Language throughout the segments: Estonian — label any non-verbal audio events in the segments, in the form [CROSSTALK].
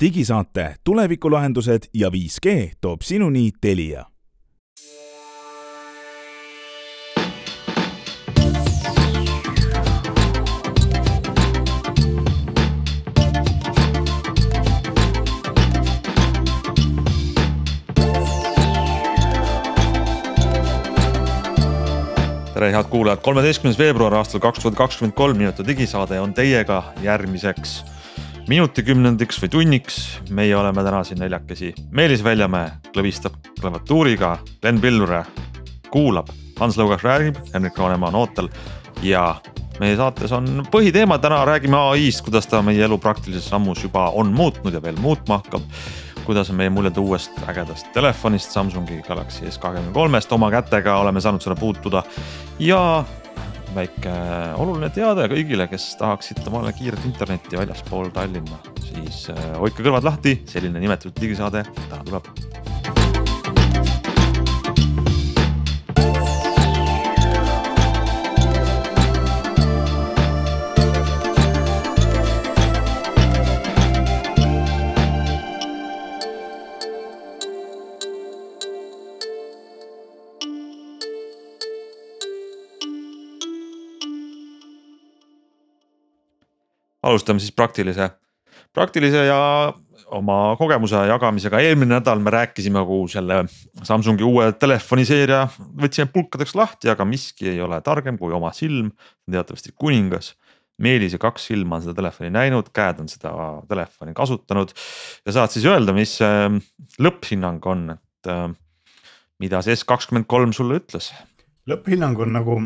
digisaate Tulevikulahendused ja 5G toob sinuni Telia. Tere, head kuulajad, kolmeteistkümnes veebruar aastal kaks tuhat kakskümmend kolm Minuta digisaade on teiega järgmiseks minutikümnendiks või tunniks. meie oleme täna siin neljakesi. Meelis Väljamäe klõbistab klaviatuuriga, Glen Pillure kuulab, Hans Lõugas räägib, Henrik Roonemaa on ootel ja meie saates on põhiteema, täna räägime ai-st, kuidas ta meie elu praktilises sammus juba on muutnud ja veel muutma hakkab kuidas on meie muljed uuest ägedast telefonist Samsungi Galaxy S23-st, oma kätega oleme saanud seda puutuda. ja väike oluline teade kõigile, kes tahaksid omale kiiret internetti väljaspool Tallinna, siis äh, hoidke kõrvad lahti, selline nimetatud digisaade täna tuleb alustame siis praktilise, praktilise ja oma kogemuse jagamisega, eelmine nädal me rääkisime kogu selle Samsungi uue telefoniseeria, võtsime pulkadeks lahti, aga miski ei ole targem kui oma silm, teatavasti kuningas. Meelis ja kaks silma on seda telefoni näinud, käed on seda telefoni kasutanud ja saad siis öelda, mis lõpphinnang on, et mida see S23 sulle ütles? lõpphinnang on nagu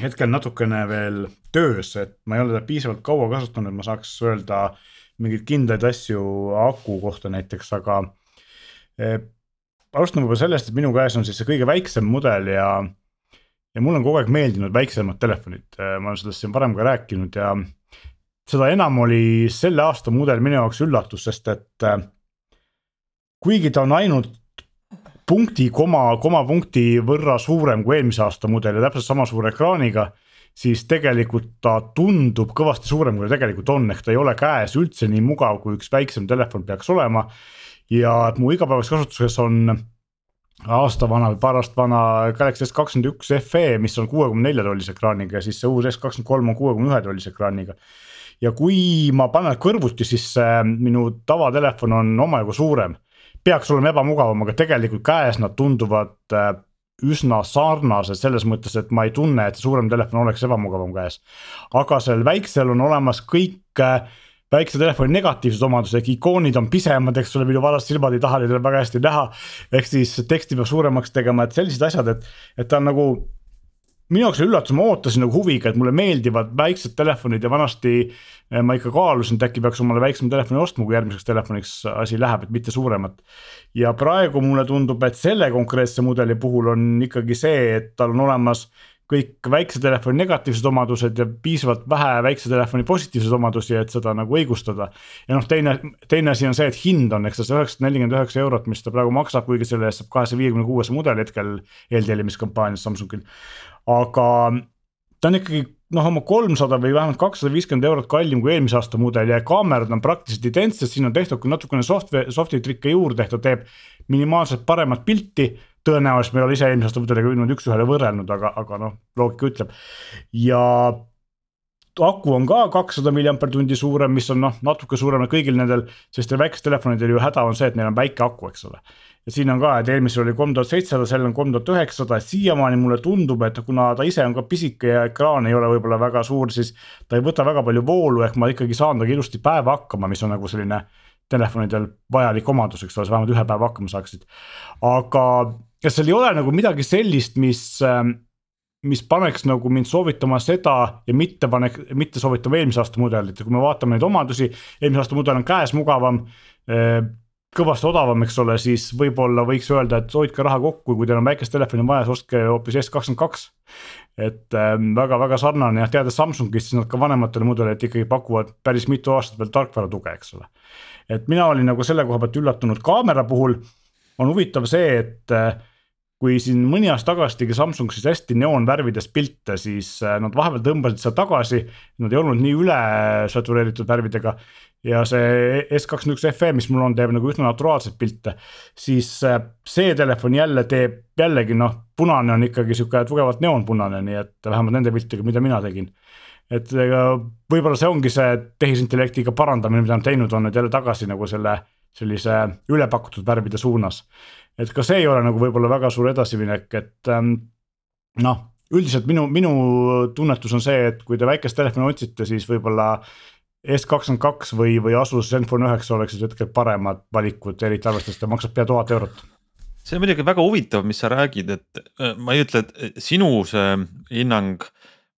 hetkel natukene veel töös, et ma ei ole teda piisavalt kaua kasutanud, et ma saaks öelda mingeid kindlaid asju aku kohta näiteks, aga eh,. alustame võib-olla sellest, et minu käes on siis see kõige väiksem mudel ja. ja mulle on kogu aeg meeldinud väiksemad telefonid, eh, ma olen sellest siin varem ka rääkinud ja. seda enam oli selle aasta mudel minu jaoks üllatus, sest et eh, kuigi ta on ainult punkti, koma, komapunkti võrra suurem kui eelmise aasta mudel ja täpselt sama suure ekraaniga. siis tegelikult ta tundub kõvasti suurem, kui ta tegelikult on, ehk ta ei ole käes üldse nii mugav, kui üks väiksem telefon peaks olema. ja mu igapäevases kasutuses on aasta vana või paar aastat vana Galaxy S21 FE, mis on kuuekümne nelja tollise ekraaniga ja siis see uus S23 on kuuekümne ühe tollise ekraaniga ja kui ma panen kõrvuti, siis minu tavatelefon on omajagu suurem peaks olema ebamugavam, aga tegelikult käes nad tunduvad äh, üsna sarnased selles mõttes, et ma ei tunne, et suurem telefon oleks ebamugavam käes. aga sellel väiksel on olemas kõik äh, väikse telefoni negatiivsed omadused, ehk ikoonid on pisemad, eks ole, minu valast silmad ei taha neid väga hästi näha. ehk siis teksti peab suuremaks tegema, et sellised asjad, et, et ta on nagu minu jaoks oli üllatus, ma ootasin nagu huviga, et mulle meeldivad väiksed telefonid ja vanasti eh, ma ikka kaalusin, et äkki peaks omale väiksema telefoni ostma, kui järgmiseks telefoniks asi läheb, et mitte suuremat. ja praegu mulle tundub, et selle konkreetse mudeli puhul on ikkagi see, et tal on olemas kõik väikse telefoni negatiivsed omadused ja piisavalt vähe väikse telefoni positiivseid omadusi, et seda nagu õigustada. ja noh, teine, teine asi on see, et hind on, eks see üheksasada nelikümmend üheksa eurot, mis ta praegu maksab, kuigi selle eest saab kahesaja viiekümne kuues mudel hetkel eeltellimiskampaanias Samsungil aga ta on ikkagi noh, oma kolmsada või vähemalt kakssada viiskümmend eurot kallim kui eelmise aasta mudel ja kaamerad on praktiliselt identsed, siin on tehtud küll natukene software, soft'i trikke juurde, ta teeb minimaalselt paremat pilti. tõenäoliselt me ei ole ise eelmise aasta mudeliga niimoodi üks-ühele võrrelnud, aga, aga noh, loogika ütleb ja aku on ka kakssada milliampertundi suurem, mis on noh, natuke suurem kõigil nendel, sellistel väikestel telefonidel ju häda on see, et neil on väike aku, eks ole ja siin on ka, et eelmisel oli kolm tuhat seitsesada, sellel on kolm tuhat üheksasada, et siiamaani mulle tundub, et kuna ta ise on ka pisike ja ekraan ei ole võib-olla väga suur, siis ta ei võta väga palju voolu, ehk ma ikkagi saan temaga ilusti päeva hakkama, mis on nagu selline telefonidel vajalik omadus, eks ole, sa vähemalt ühe päeva hakkama saaksid. aga kas seal ei ole nagu midagi sellist, mis ähm, mis paneks nagu mind soovitama seda ja mitte panek, mitte soovitama eelmise aasta mudelit ja kui me vaatame neid omadusi, eelmise aasta mudel on käes mugavam äh, kõvasti odavam, eks ole, siis võib-olla võiks öelda, et hoidke raha kokku, kui teil on väikest telefoni vaja, siis ostke hoopis S22. et väga-väga ähm, sarnane ja teades Samsungist, siis nad ka vanematele mudelitele ikkagi pakuvad päris mitu aastat veel tarkvara tuge, eks ole. et mina olin nagu selle koha pealt üllatunud, kaamera puhul on huvitav see, et äh, kui siin mõni aasta tagasi tegi Samsung siis hästi neoonvärvides pilte, siis äh, nad vahepeal tõmbasid seda tagasi. Nad ei olnud nii üle satureeritud värvidega ja see S21 FE, mis mul on, teeb nagu üsna naturaalseid pilte. siis äh, see telefon jälle teeb jällegi noh, punane on ikkagi sihuke tugevalt neoonpunane, nii et vähemalt nende piltidega, mida mina tegin. et ega võib-olla see ongi see tehisintellektiga parandamine, mida nad teinud on, et jälle tagasi nagu selle sellise ülepakutud värvide suunas. Et ka see ei ole nagu võib-olla väga suur edasiminek, et ähm, noh üldiselt minu, minu tunnetus on see, et kui te väikest telefoni otsite, siis võib-olla S22 või, või Asus Zenfone üheksa oleksid hetkel paremad valikud, eriti arvestades, ta maksab pea tuhat eurot. see on muidugi väga huvitav, mis sa räägid, et äh, ma ei ütle, et sinu see hinnang,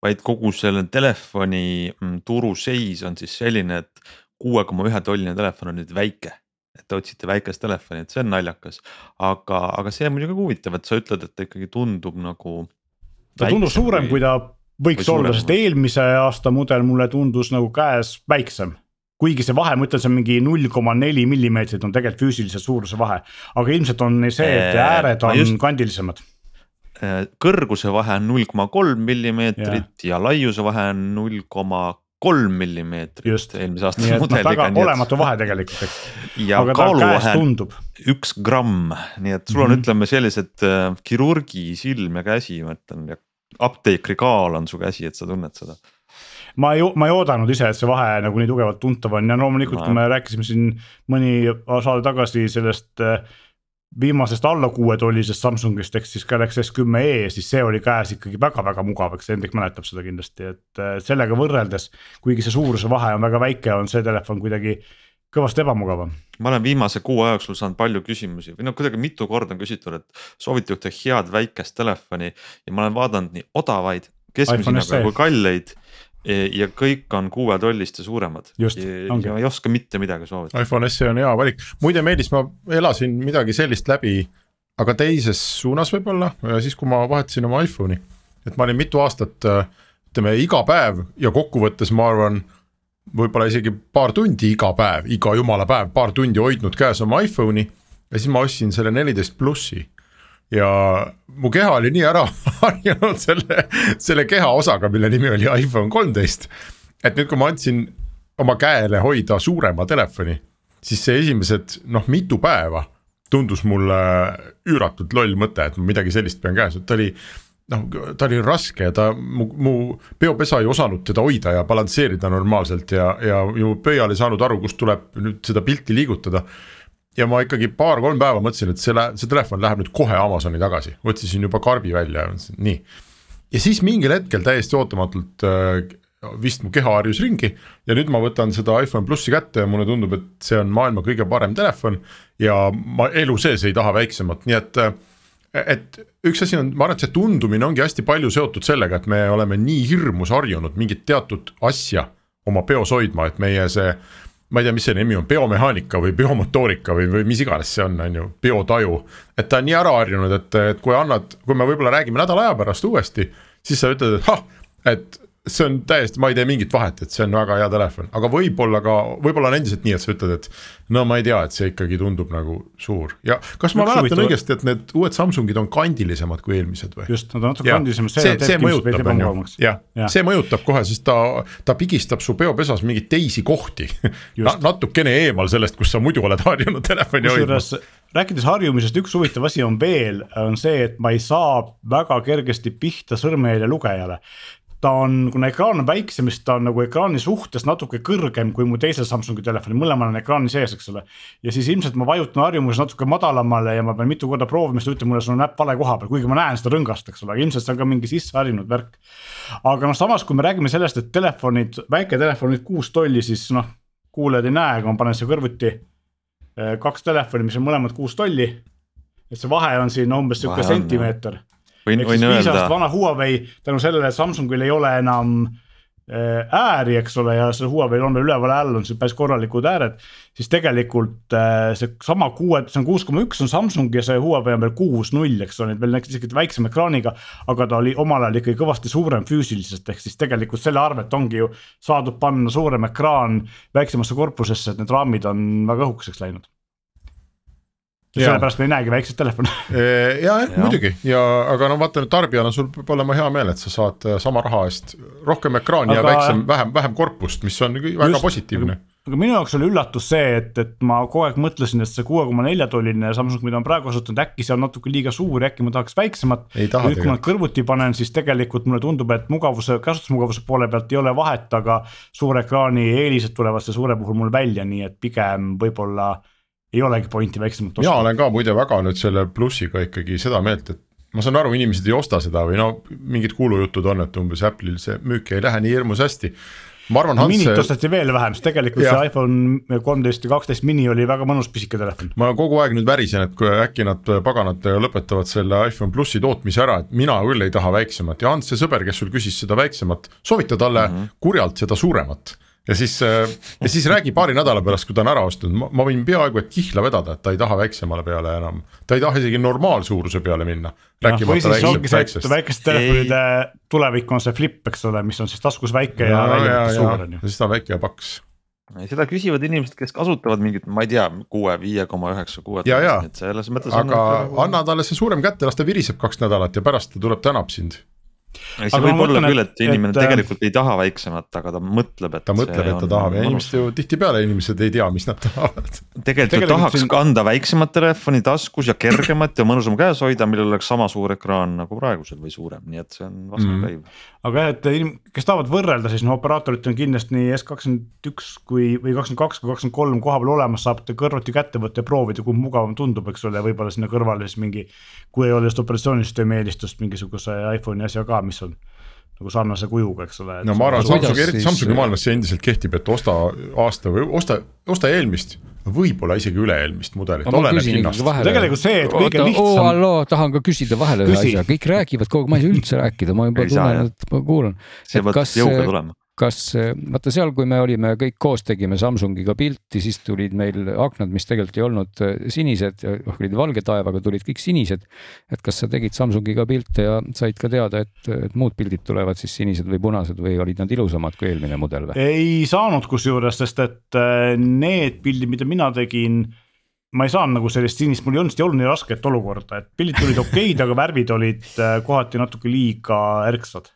vaid kogu selle telefoni mm, turu seis on siis selline, et kuue koma ühe tolline telefon on nüüd väike. Et te otsite väikest telefoni, et see on naljakas, aga, aga see on muidugi huvitav, et sa ütled, et ta ikkagi tundub nagu. ta tundub suurem kui... ta võiks olla, sest eelmise aasta mudel mulle tundus nagu käes väiksem kuigi see vahe, ma ütlen, see on mingi null koma neli millimeetrit on tegelikult füüsilise suuruse vahe, aga ilmselt on see, et ääred on just... kandilisemad. Äh, kõrguse vahe on null koma kolm millimeetrit ja laiuse vahe on null koma kolm millimeetrit. just, nii et noh, väga olematu vahe tegelikult, eks. ja kaaluvahe on üks gramm, nii et sul on mm, -hmm. ütleme sellised äh, kirurgi silm ja käsi, ma ütlen ja apteekri kaal on su käsi, et sa tunned seda ma ei, ma ei oodanud ise, et see vahe nagu nii tugevalt tuntav on ja loomulikult no., kui me rääkisime siin mõni saade tagasi sellest äh, viimasest alla kuuetollisest Samsungist ehk siis Galaxy S10e, siis see oli käes ikkagi väga-väga mugav, eks Hendrik mäletab seda kindlasti, et äh, sellega võrreldes. kuigi see suuruse vahe on väga väike, on see telefon kuidagi kõvasti ebamugavam. ma olen viimase kuu aja jooksul saanud palju küsimusi või noh, kuidagi mitu korda on küsitud, et soovite ühte head väikest telefoni ja ma olen vaadanud nii odavaid, keskmise hinnaga kui kalleid ja kõik on kuuetollist ja suuremad. ja, ja ei oska mitte midagi soovitada. iPhone SE on hea valik, muide Meelis, ma elasin midagi sellist läbi, aga teises suunas võib-olla, siis kui ma vahetasin oma iPhone'i. et ma olin mitu aastat ütleme iga päev ja kokkuvõttes ma arvan võib-olla isegi paar tundi iga päev, iga jumala päev, paar tundi hoidnud käes oma iPhone'i ja siis ma ostsin selle neliteist plussi. Ja mu keha oli nii ära [LAUGHS] harjunud selle, selle kehaosaga, mille nimi oli iPhone kolmteist. et nüüd, kui ma andsin oma käele hoida suurema telefoni, siis see esimesed noh, mitu päeva tundus mulle üüratult loll mõte, et ma midagi sellist pean käes, et ta oli noh, ta oli raske ja ta, mu, mu peopesa ei osanud teda hoida ja balansseerida normaalselt ja, ja ju pöial ei saanud aru, kust tuleb nüüd seda pilti liigutada. Ja ma ikkagi paar-kolm päeva mõtlesin, et selle, see telefon läheb nüüd kohe Amazoni tagasi, otsisin juba karbi välja ja mõtlesin nii. ja siis mingil hetkel täiesti ootamatult äh, vist mu keha harjus ringi ja nüüd ma võtan seda iPhone plussi kätte ja mulle tundub, et see on maailma kõige parem telefon ja ma elu sees ei taha väiksemat, nii et äh, et üks asi on, ma arvan, et see tundumine ongi hästi palju seotud sellega, et me oleme nii hirmus harjunud mingit teatud asja oma peos hoidma, et meie see. Ma ei tea, mis see nimi on, biomehaanika või biomotoorika või, või mis iganes see on, on ju, biotaju. et ta on nii ära harjunud, et, et kui annad, kui me võib-olla räägime nädala aja pärast uuesti, siis sa ütled, et ah, et see on täiesti, ma ei tee mingit vahet, et see on väga hea telefon, aga võib-olla ka, võib-olla on endiselt nii, et sa ütled, et. no ma ei tea, et see ikkagi tundub nagu suur. Ja kas ma Üks mäletan õigesti, et need uued Samsungid on kandilisemad kui eelmised või? just, nad on natuke kandilisemad, see, see, see mõjutab, on ju, jah. Ja., see mõjutab kohe, sest ta, ta pigistab su peopesas mingeid teisi kohti. Na, natukene eemal sellest, kus sa muidu oled harjunud telefoni hoidma. Rääkides harjumisest, üks huvitav asi on veel, on see, et ma ei saa väga kergesti pihta sõrmejälje lugejale ta on, kuna ekraan on väiksem, siis ta on nagu ekraani suhtes natuke kõrgem kui mu teisel Samsungi telefonil, mõlemal on ekraani sees, eks ole. ja siis ilmselt ma vajutan harjumuses natuke madalamale ja ma pean mitu korda proovima, siis ta ütleb mulle, sul on näpp vale koha peal, kuigi ma näen seda rõngast, eks ole, aga ilmselt see on ka mingi sisseharjunud värk. aga noh, samas kui me räägime sellest, et telefonid, väiketelefonid kuus tolli, siis noh, kuulajad ei näe, aga ma panen siia kõrvuti eh, kaks telefoni, mis on mõlemad kuus tolli. et see vahe on siin umbes sihuke sentimeeter võin, võin öelda. vana Huawei tänu sellele, et Samsungil ei ole enam äh, ääri, eks ole, ja see Huawei'l on veel üleval all on siin päris korralikud ääred. siis tegelikult äh, see sama kuue, see on kuus koma üks on Samsung ja see Huawei on veel kuus null, eks ole, veel isegi väiksema ekraaniga. aga ta oli omal ajal ikkagi kõvasti suurem füüsiliselt, ehk siis tegelikult selle arvelt ongi ju saadud panna suurem ekraan väiksemasse korpusesse, et need raamid on väga õhukeseks läinud Jaa. sellepärast me ei näegi väikseid telefone. ja jah muidugi ja aga no vaata tarbijana sul peab olema hea meel, et sa saad äh, sama raha eest rohkem ekraani aga... ja väiksem, vähem, vähem korpust, mis on väga Just. positiivne. aga minu jaoks oli üllatus see, et, et ma kogu aeg mõtlesin, et see kuue koma nelja tolline Samsung, mida ma praegu kasutan, äkki see on natuke liiga suur ja äkki ma tahaks väiksemat. Nüüd, kui ma kõrvuti panen, siis tegelikult mulle tundub, et mugavuse, kasutusmugavuse poole pealt ei ole vahet, aga suure ekraani eelised tulevad selle suure puhul mul välja, nii et pigem võib-olla ei olegi pointi väiksemat mina olen ka muide väga nüüd selle plussiga ikkagi seda meelt, et ma saan aru, inimesed ei osta seda või no mingid kuulujutud on, et umbes Apple'il see müük ei lähe nii hirmus hästi. ma arvan, Hans minit, osteti veel vähem, sest tegelikult Jah. see iPhone kolmteist ja kaksteist mini oli väga mõnus pisike telefon. ma kogu aeg nüüd värisen, et kui äkki nad paganad lõpetavad selle iPhone plussi tootmise ära, et mina küll ei taha väiksemat ja Hans, see sõber, kes sul küsis seda väiksemat, soovita talle mm -hmm. kurjalt seda suuremat. Ja siis, ja siis räägi paari nädala pärast, kui ta on ära ostnud, ma võin peaaegu et kihla vedada, et ta ei taha väiksemale peale enam, ta ei taha isegi normaalsuuruse peale minna. või siis ongi see, et väikeste telefonide tulevik on see flip, eks ole, mis on siis taskus väike ja, ja välja suur on ju. siis ta on väike ja paks. seda küsivad inimesed, kes kasutavad mingit, ma ei tea, kuue, viie koma üheksa, kuue. Ja, ja. et selles mõttes. aga anna talle see suurem kätte, las ta viriseb kaks nädalat ja pärast ta tuleb, tänab sind. See võib olla mõtlen, küll, et- inimene et, tegelikult ei taha väiksemat, aga ta mõtleb, et. ta mõtleb, et ta tahab ja inimesed ju tihtipeale inimesed ei tea, mis nad tahavad. tegelikult, tegelikult tahaks siin- kanda väiksemat telefoni taskus ja kergemat ja mõnusam käes hoida, millel oleks sama suur ekraan nagu praegusel või suurem, nii et see on vastukäiv mm.. aga jah, et inim- kes tahavad võrrelda, siis noh, operaatoritel on kindlasti nii S kakskümmend üks kui, või kakskümmend kaks kui kakskümmend kolm koha peal olemas, saab kõrvuti kätte võtta ja proovida, kumb mugavam tundub, eks ole, võib-olla sinna kõrvale siis mingi. kui ei ole just operatsioonisüsteemi eelistust mingisuguse iPhone'i asja ka, mis on nagu sarnase kujuga, eks ole. no ma arvan, Kuidas Samsungi, eriti siis- Samsungi maailmas see endiselt kehtib, et osta aasta või osta, osta eelmist, võib-olla isegi üle-eelmist mudelit, oleneb hinnast. Tegelikult see, et kõige oo lihtsam- halloo, tahan ka küsida vahele ühe Küsi. asja, kõik räägivad kogu aeg, ma ei saa üldse rääkida, ma juba tunnen, et ma kuulan. see peab jõuga tulema. kas, vaata seal, kui me olime kõik koos, tegime Samsungiga pilti, siis tulid meil aknad, mis tegelikult ei olnud äh, sinised, olid valge taevaga, tulid kõik sinised. et kas sa tegid Samsungiga pilte ja said ka teada, et, et muud pildid tulevad siis sinised või punased või olid nad ilusamad kui eelmine mudel või? ei saanud kusjuures, sest et äh, need pildid, mida mina tegin, ma ei saanud nagu sellist sinist, mul ei olnud, ei olnud nii rasket olukorda, et pildid tulid okeid, aga värvid olid kohati natuke liiga ärksad.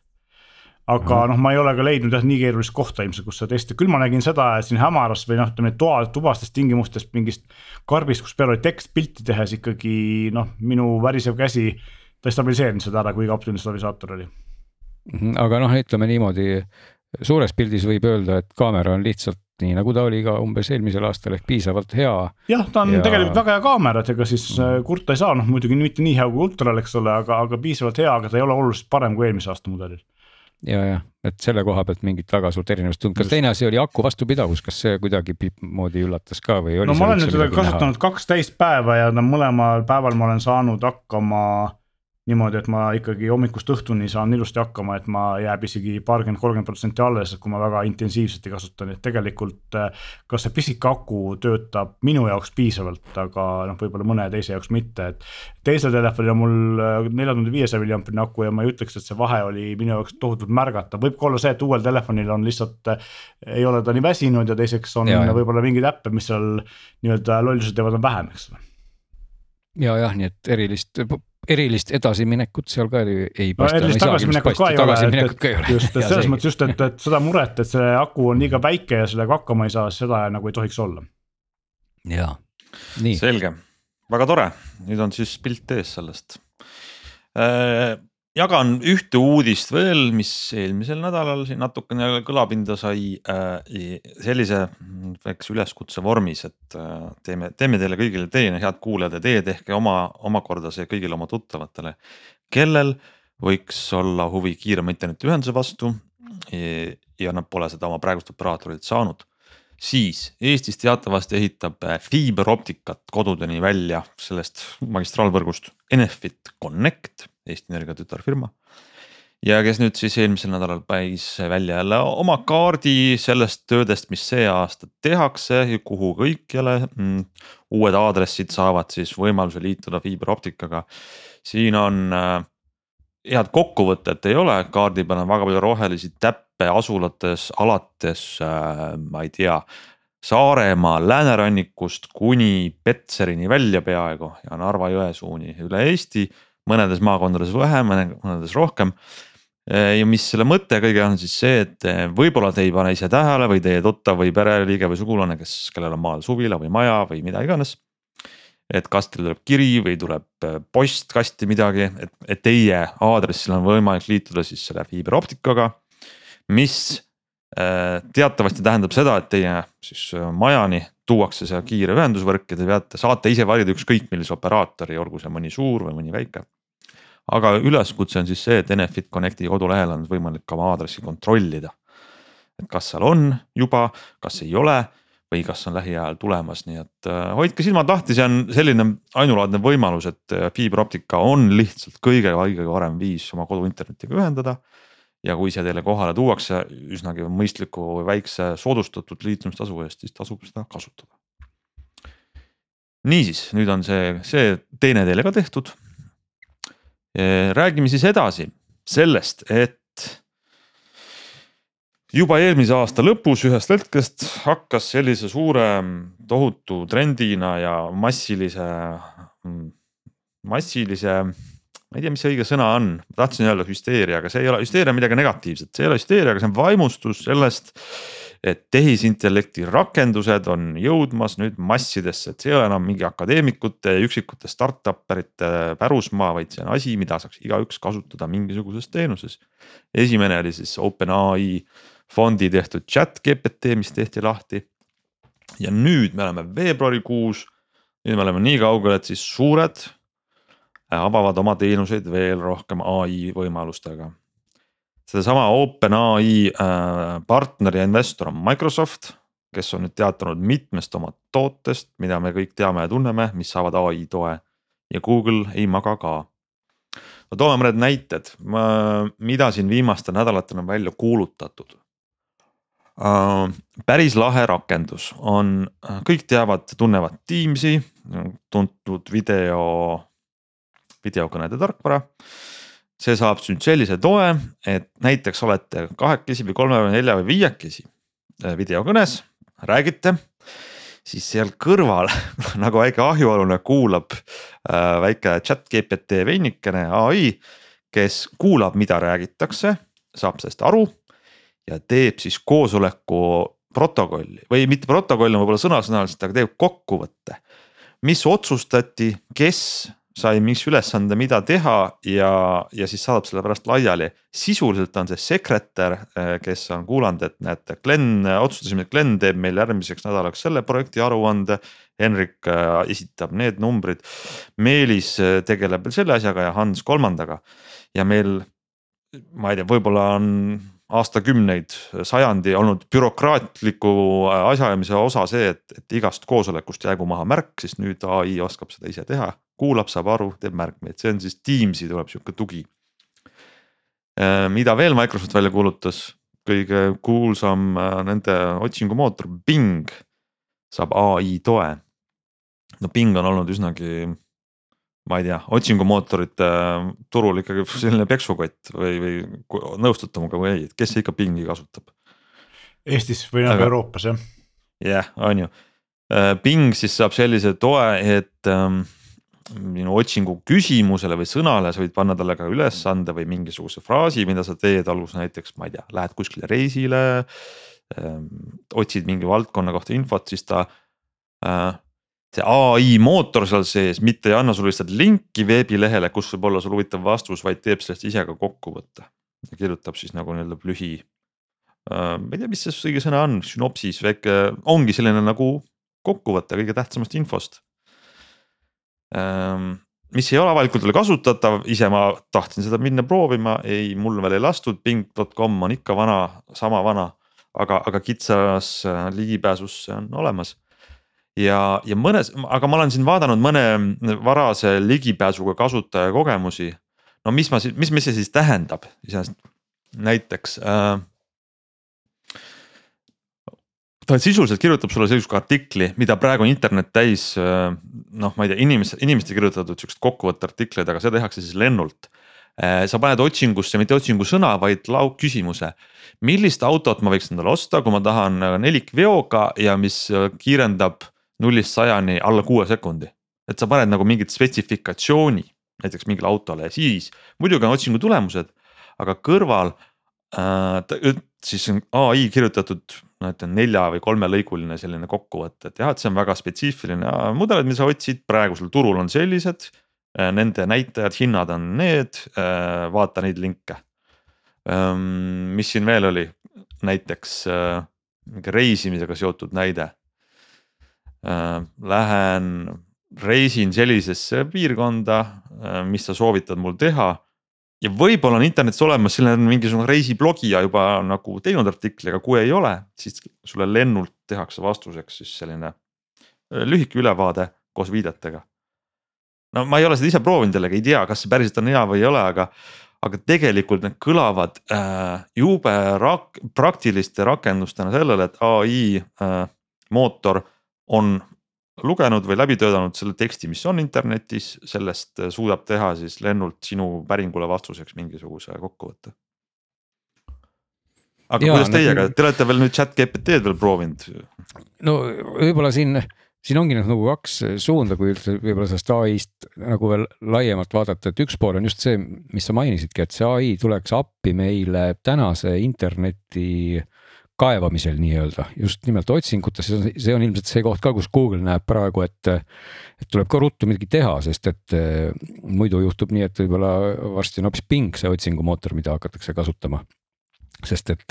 Aga noh, ma ei ole ka leidnud jah nii keerulist kohta ilmselt, kus seda testida, küll ma nägin seda, siin hämaras või noh, ütleme toa, tubastes tingimustes mingist karbist, kus peal oli tekst pilti tehes ikkagi noh, minu värisev käsi. ta ei stabiliseerinud seda ära, kuigi optiline stabilisaator oli. Mhm, aga noh, ütleme niimoodi, suures pildis võib öelda, et kaamera on lihtsalt nii, nagu ta oli ka umbes eelmisel aastal ehk piisavalt hea jah, ta on Ja- tegelikult väga hea kaamera, et ega siis mm. kurta ei saa, noh muidugi mitte nii hea kui ultral, eks ole, aga, aga piisavalt hea, aga ta ei ole oluliselt parem kui eelmise aasta mudelil. ja, jah, et selle koha pealt mingit väga suurt erinevust tulnud, kas teine asi oli aku vastupidavus, kas see kuidagi moodi üllatas ka või oli no ma olen nüüd seda näha? kasutanud kaks täist päeva ja no mõlemal päeval ma olen saanud hakkama niimoodi, et ma ikkagi hommikust õhtuni saan ilusti hakkama, et ma jääb isegi paarkümmend, kolmkümmend protsenti alles, kui ma väga intensiivselt ei kasuta, nii et tegelikult äh, kas see pisike aku töötab minu jaoks piisavalt, aga noh, võib-olla mõne teise jaoks mitte, et teisel telefonil on mul nelja tuhande viiesaja milliampine aku ja ma ei ütleks, et see vahe oli minu jaoks tohutult märgatav, võib ka olla see, et uuel telefonil on lihtsalt äh, ei ole ta nii väsinud ja teiseks on võib-olla mingeid äppe, mis seal nii-öelda lollused teevad, on vähem, eks ole. ja jah, nii et erilist, erilist edasiminekut seal ka ei, ei no paista. erilist tagasiminekut ka ei ole, tagasiminekut ka ei ole. just, et selles mõttes just, et, et seda muret, et see aku on liiga väike ja sellega hakkama ei saa, seda nagu ei tohiks olla. jaa, nii, selge, väga tore, nüüd on siis pilt ees sellest. Jagan ühte uudist veel, mis eelmisel nädalal siin natukene kõlapinda sai äh, sellise mm, väikse üleskutse vormis, et äh, teeme, teeme teile kõigile teie, head kuulajad ja teie tehke oma, omakorda see kõigile oma tuttavatele, kellel võiks olla huvi kiirema internetiühenduse vastu ja- ja nad pole seda oma praegust operaatorilt saanud. Siis Eestis teatavasti ehitab äh, fiiberoptikat kodudeni välja sellest magistraalvõrgust Enefit Connect, Eesti Energia tütarfirma. ja kes nüüd siis eelmisel nädalal pais välja jälle oma kaardi sellest töödest, mis see aasta tehakse ja kuhu kõikjale mm, uued aadressid saavad siis võimaluse liituda fiiberoptikaga. siin on äh, head kokkuvõtet ei ole, kaardi peal on väga palju rohelisi täppe asulates alates äh,, ma ei tea, Saaremaa läänerannikust kuni Petserini välja peaaegu ja Narva jõe suuni üle Eesti. Mõnedes maakondades vähem, mõnedes rohkem. ja mis selle mõte kõige on siis see, et võib-olla te ei pane ise tähele või teie tuttav või pereliige või sugulane, kes, kellel on maal suvila või maja või mida iganes et kas teil tuleb kiri või tuleb postkasti midagi, et, et teie aadressil on võimalik liituda siis selle fiiberoptikaga. mis teatavasti tähendab seda, et teie siis majani tuuakse see kiire ühendusvõrk ja te peate, saate ise valida ükskõik millise operaatori, olgu see mõni suur või mõni väike. Aga üleskutse on siis see, et Enefit Connecti kodulehel on võimalik ka oma aadressi kontrollida. et kas seal on juba, kas ei ole või kas on lähiajal tulemas, nii et äh, hoidke silmad lahti, see on selline ainulaadne võimalus, et fiiberoptika on lihtsalt kõige, kõige parem viis oma kodu internetiga ühendada ja kui see teile kohale tuuakse üsnagi mõistliku väikse soodustatud liitumistasu eest, siis tasub seda kasutada. niisiis, nüüd on see, see teine teile ka tehtud. Räägime siis edasi sellest, et juba eelmise aasta lõpus ühest hetkest hakkas sellise suure tohutu trendina ja massilise, massilise ma ei tea, mis see õige sõna on, tahtsin öelda hüsteeria, aga see ei ole, hüsteeria midagi negatiivset, see ei ole hüsteeria, aga see on vaimustus sellest. Et tehisintellekti rakendused on jõudmas nüüd massidesse, et see ei ole enam mingi akadeemikute üksikute startup erite pärusmaa, vaid see on asi, mida saaks igaüks kasutada mingisuguses teenuses. esimene oli siis OpenAI fondi tehtud chat GPT, mis tehti lahti. ja nüüd me oleme veebruarikuus, nüüd me oleme nii kaugel, et siis suured avavad oma teenuseid veel rohkem ai võimalustega. Sedasama OpenAI äh, partner ja investor on Microsoft, kes on nüüd teatanud mitmest oma tootest, mida me kõik teame ja tunneme, mis saavad ai toe ja Google ei maga ka. no toome mõned näited, mida siin viimastel nädalatel on välja kuulutatud Uh, päris lahe rakendus on, kõik teavad, tunnevad Teamsi, tuntud video videokõnede tarkvara. See saab nüüd sellise toe, et näiteks olete kahekesi või kolme või nelja või viiekesi äh, videokõnes, räägite siis seal kõrval [LAUGHS] nagu väike ahjualune kuulab äh, väike chat GPT veinikene ai, kes kuulab, mida räägitakse, saab sellest aru ja teeb siis koosoleku protokolli või mitte protokolli võib-olla sõna-sõnaliselt, aga teeb kokkuvõtte. mis otsustati, kes sai mingi ülesande, mida teha ja, ja siis saadab selle pärast laiali. sisuliselt on see sekretär, eh, kes on kuulanud, et näete, Glen, otsustasime, et Glen teeb meil järgmiseks nädalaks selle projekti aruande. Henrik eh, esitab need numbrid, Meelis eh, tegeleb veel selle asjaga ja Hans kolmandaga. ja meil, ma ei tea, võib-olla on aastakümneid, sajandi olnud bürokraatliku asjaajamise osa see, et, et igast koosolekust jäägu maha märk, siis nüüd ai oskab seda ise teha kuulab, saab aru, teeb märkmeid, see on siis Teamsi tuleb sihuke tugi. Äh, mida veel Microsoft välja kuulutas, kõige kuulsam äh, nende otsingumootor Bing saab ai toe. no Bing on olnud üsnagi, ma ei tea, otsingumootorite äh, turul ikkagi selline peksukott või, või nõustute minuga või ei, et kes ikka Bingi kasutab? Eestis või nagu Euroopas jah. jah yeah,, on ju. Bing siis saab sellise toe, et ähm, minu otsingu küsimusele või sõnale, sa võid panna talle ka ülesande või mingisuguse fraasi, mida sa teed, olgu see näiteks, ma ei tea, lähed kuskile reisile ähm,. otsid mingi valdkonna kohta infot, siis ta äh,. see ai mootor seal sees mitte ei anna sulle lihtsalt linki veebilehele, kus võib olla sul huvitav vastus, vaid teeb sellest ise ka kokkuvõtte. kirjutab siis nagu nii-öelda lühi äh,, ma ei tea, mis see õige sõna on, sünopsis väike, ongi selline nagu kokkuvõte kõige tähtsamast infost Ehm, mis ei ole avalikult veel kasutatav, ise ma tahtsin seda minna proovima, ei, mul veel ei lastud, ping.com on ikka vana, sama vana. aga, aga kitsas äh, ligipääsus see on olemas. ja, ja mõnes, aga ma olen siin vaadanud mõne varase ligipääsuga kasutaja kogemusi. no mis ma mis, mis see siis tähendab iseenesest, näiteks äh, ta sisuliselt kirjutab sulle sihukese artikli, mida praegu internet täis. Äh, noh, ma ei tea, inimeste, inimeste kirjutatud siukseid kokkuvõtteartikleid, aga seda tehakse siis lennult. sa paned otsingusse mitte otsingusõna, vaid lauküsimuse. millist autot ma võiks endale osta, kui ma tahan nelikveoga ja mis kiirendab nullist sajani alla kuue sekundi. et sa paned nagu mingit spetsifikatsiooni näiteks mingile autole ja siis muidugi on otsingu tulemused, aga kõrval äh, siis on ai kirjutatud no ütleme nelja või kolmelõiguline selline kokkuvõte, et jah, et see on väga spetsiifiline mudelid, mida sa otsid, praegusel turul on sellised. Äh, nende näitajad, hinnad on need, äh, vaata neid linke. Mis siin veel oli, näiteks äh, mingi reisimisega seotud näide Äh, lähen reisin sellisesse piirkonda, mis sa soovitad mul teha. Ja võib-olla on internetis olemas selline mingisugune reisiblogija juba nagu teinud artikli, aga kui ei ole, siis sulle lennult tehakse vastuseks siis selline äh, lühike ülevaade koos viidetega. no ma ei ole seda ise proovinud jällegi, ei tea, kas see päriselt on hea või ei ole, aga aga tegelikult need kõlavad äh, jube rak-, praktiliste rakendustena sellele, et ai äh, mootor on lugenud või läbi töötanud selle teksti, mis on internetis, sellest suudab teha siis lennult sinu päringule vastuseks mingisuguse kokkuvõtte. aga ja, kuidas teiega nagu..., te olete veel nüüd chat GPT-d veel proovinud? no võib-olla siin, siin ongi nagu kaks suunda, kui üldse võib-olla sellest ai-st nagu veel laiemalt vaadata, et üks pool on just see, mis sa mainisidki, et see ai tuleks appi meile tänase interneti äh, kaevamisel nii-öelda, just nimelt otsingutes, see on ilmselt see koht ka, kus Google näeb praegu, et. et tuleb ka ruttu midagi teha, sest et eh, muidu juhtub nii, et võib-olla varsti on hoopis Bing see otsingumootor, mida hakatakse kasutama sest et,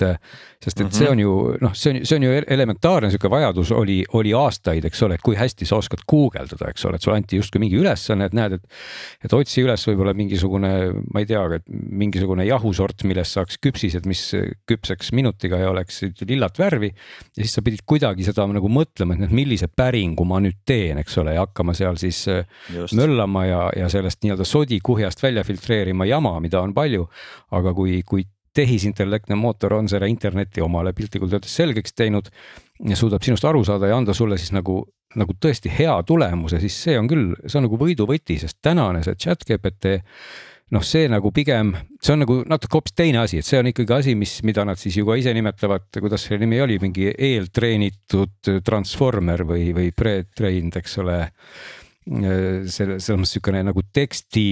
sest et mm -hmm. see on ju noh, see on, see on ju elementaarne sihuke vajadus oli, oli aastaid, eks ole, et kui hästi sa oskad guugeldada, eks ole, et sulle anti justkui mingi ülesanne, et näed, et. et otsi üles võib-olla mingisugune, ma ei tea, et mingisugune jahusort, millest saaks küpsised, mis küpseks minutiga ja oleksid lillat värvi. ja siis sa pidid kuidagi seda nagu mõtlema, et noh, millise päringu ma nüüd teen, eks ole, ja hakkama seal siis Just. möllama ja, ja sellest nii-öelda sodikuhjast välja filtreerima jama, mida on palju. aga kui, kui tehisintellektne mootor on selle interneti omale piltlikult öeldes selgeks teinud ja suudab sinust aru saada ja anda sulle siis nagu, nagu tõesti hea tulemuse, siis see on küll, see on nagu võiduvõti, sest tänane see chat GPT noh, see nagu pigem, see on nagu natuke hoopis teine asi, et see on ikkagi asi, mis, mida nad siis ju ka ise nimetavad, kuidas selle nimi oli, mingi eeltreenitud transformer või, või pre-trained, eks ole. selle, selles mõttes sihukene nagu teksti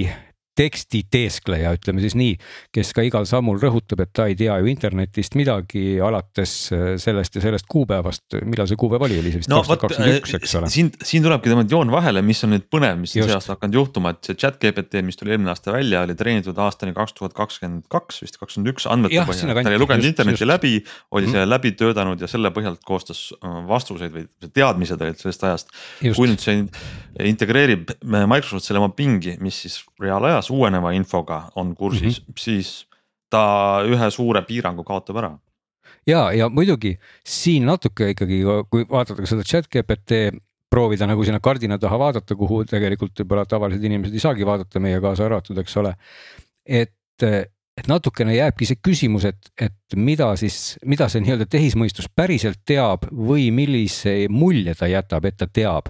tekstiteeskleja, ütleme siis nii, kes ka igal sammul rõhutab, et ta ei tea ju internetist midagi alates äh, sellest ja sellest kuupäevast, millal see kuupäev oli, oli see vist kaks tuhat kakskümmend üks, eks ole. siin, siin tulebki tõmmata joon vahele, mis on nüüd põnev, mis on see aasta hakanud juhtuma, et see chat GPT, mis tuli eelmine aasta välja, oli treenitud aastani kaks tuhat kakskümmend kaks, vist kakskümmend üks andmete põhjal, ta oli lugenud interneti just. läbi, oli mm. selle läbi töötanud ja selle põhjalt koostas äh, vastuseid või teadmised olid sellest ajast. kui nüüd see integreerib Microsoft selle oma pingi, mis siis reaalajas taas uueneva infoga on kursis mm, -hmm. siis ta ühe suure piirangu kaotab ära. ja, ja muidugi siin natuke ikkagi, kui vaadata seda chat GPT proovida nagu sinna kardina taha vaadata, kuhu tegelikult võib-olla tavalised inimesed ei saagi vaadata, meie kaasa arvatud, eks ole. et, et natukene jääbki see küsimus, et, et mida siis, mida see nii-öelda tehismõistus päriselt teab või millise mulje ta jätab, et ta teab.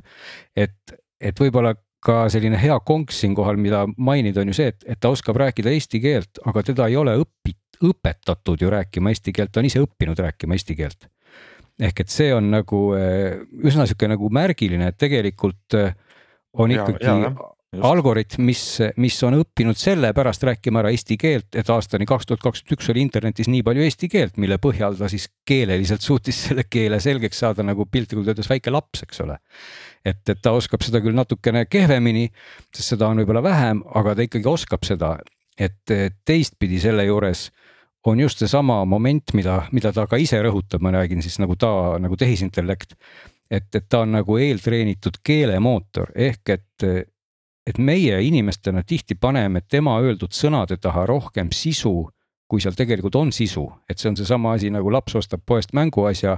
et, et võib-olla ka selline hea konks siinkohal, mida mainida, on ju see, et, et ta oskab rääkida eesti keelt, aga teda ei ole õpit-, õpetatud ju rääkima eesti keelt, ta on ise õppinud rääkima eesti keelt. ehk et see on nagu eh, üsna sihuke nagu märgiline, et tegelikult eh, on ikkagi ja, ja. Algoritm, mis, mis on õppinud sellepärast rääkima ära eesti keelt, et aastani kaks tuhat kakskümmend üks oli internetis nii palju eesti keelt, mille põhjal ta siis keeleliselt suutis selle keele selgeks saada nagu piltlikult öeldes väike laps, eks ole. et, et ta oskab seda küll natukene kehvemini, sest seda on võib-olla vähem, aga ta ikkagi oskab seda, et teistpidi selle juures on just seesama moment, mida, mida ta ka ise rõhutab, ma räägin siis nagu ta nagu tehisintellekt. et, et ta on nagu eeltreenitud keelemootor ehk et, et meie inimestena tihti paneme tema öeldud sõnade taha rohkem sisu kui seal tegelikult on sisu, et see on seesama asi nagu laps ostab poest mänguasja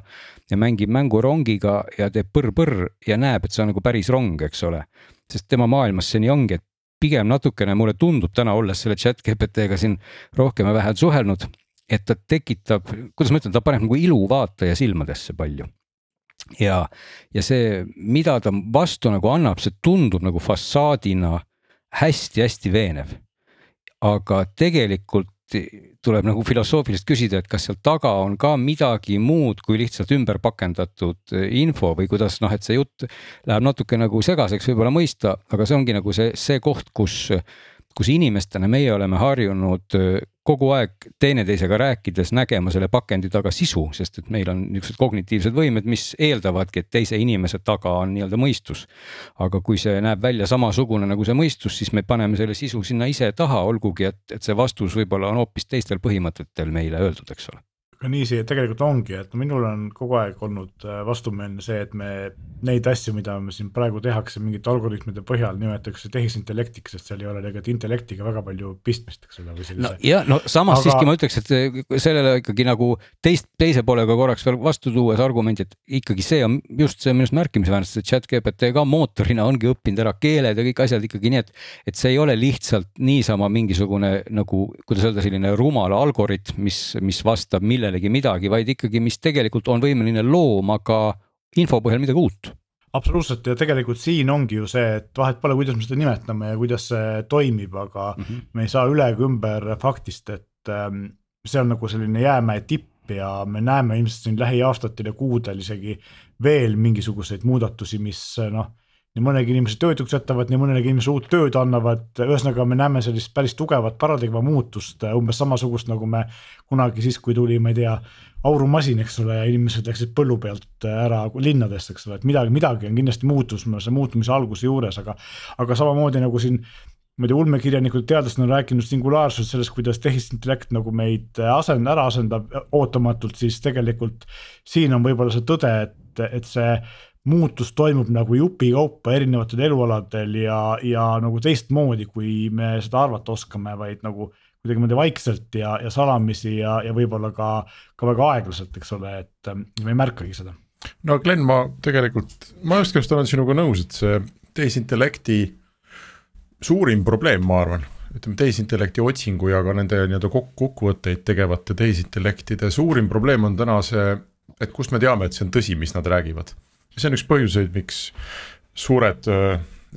ja mängib mängurongiga ja teeb põrr-põrr ja näeb, et see on nagu päris rong, eks ole. sest tema maailmas see nii ongi, et pigem natukene mulle tundub täna, olles selle chat GPT-ga siin rohkem ja vähem suhelnud, et ta tekitab, kuidas ma ütlen, ta paneb nagu ilu vaataja silmadesse palju ja, ja see, mida ta vastu nagu annab, see tundub nagu fassaadina hästi-hästi veenev. Aga tegelikult tuleb nagu filosoofiliselt küsida, et kas seal taga on ka midagi muud kui lihtsalt ümber pakendatud info või kuidas noh, et see jutt läheb natuke nagu segaseks võib-olla mõista, aga see ongi nagu see, see koht, kus kus inimestena meie oleme harjunud kogu aeg teineteisega rääkides nägema selle pakendi taga sisu, sest et meil on niisugused kognitiivsed võimed, mis eeldavadki, et teise inimese taga on nii-öelda mõistus. aga kui see näeb välja samasugune nagu see mõistus, siis me paneme selle sisu sinna ise taha, olgugi et, et see vastus võib-olla on hoopis teistel põhimõtetel meile öeldud, eks ole aga nii see tegelikult ongi, et minul on kogu aeg olnud äh, vastumeelne see, et me neid asju, mida me siin praegu tehakse mingite algoritmide põhjal, nimetatakse tehisintellektiks, sest seal ei ole tegelikult intellektiga väga palju pistmist, eks ole, või sellise. no ja no samas aga... siiski ma ütleks, et äh, sellele ikkagi nagu teist, teise poolega korraks veel vastu tuues argumendi, et ikkagi see on just see minu arust märkimisväärne, sest chat GPT ka mootorina ongi õppinud ära keeled ja kõik asjad ikkagi nii, et, et see ei ole lihtsalt niisama mingisugune nagu, kuidas öelda, selline rumal algoritm, mis, mis vastab millele millelegi midagi, vaid ikkagi, mis tegelikult on võimeline looma ka info põhjal midagi uut absoluutselt ja tegelikult siin ongi ju see, et vahet pole, kuidas me seda nimetame ja kuidas see toimib, aga mm -hmm. me ei saa üle ega ümber faktist, et ähm, see on nagu selline jäämäe tipp ja me näeme ilmselt siin lähiaastatel ja kuudel isegi veel mingisuguseid muudatusi, mis noh nii mõnegi inimese töötuks jätavad, nii mõnegi inimese uut tööd annavad, ühesõnaga me näeme sellist päris tugevat paradigma muutust, umbes samasugust nagu me kunagi siis, kui tuli, ma ei tea, aurumasin, eks ole, ja inimesed läksid põllu pealt ära linnadesse, eks ole, et midagi, midagi on kindlasti muutus, see muutumise alguse juures, aga aga samamoodi nagu siin ma ei tea, ulmekirjanikud, teadlased on rääkinud singulaarsusest, sellest, kuidas tehisintellekt nagu meid asend-, ära asendab ootamatult, siis tegelikult siin on võib-olla see tõde, et, et see muutus toimub nagu jupikaupa erinevatel elualadel ja, ja nagu teistmoodi, kui me seda arvata oskame, vaid nagu kuidagimoodi vaikselt ja, ja salamisi ja, ja võib-olla ka, ka väga aeglaselt, eks ole, et ähm, me ei märkagi seda. no Glen, ma tegelikult, ma just just olen sinuga nõus, et see tehisintellekti suurim probleem, ma arvan, ütleme tehisintellekti otsingu ja ka nende nii-öelda kokkuvõtteid tegevate tehisintellektide suurim probleem on täna see, et kust me teame, et see on tõsi, mis nad räägivad see on üks põhjuseid, miks suured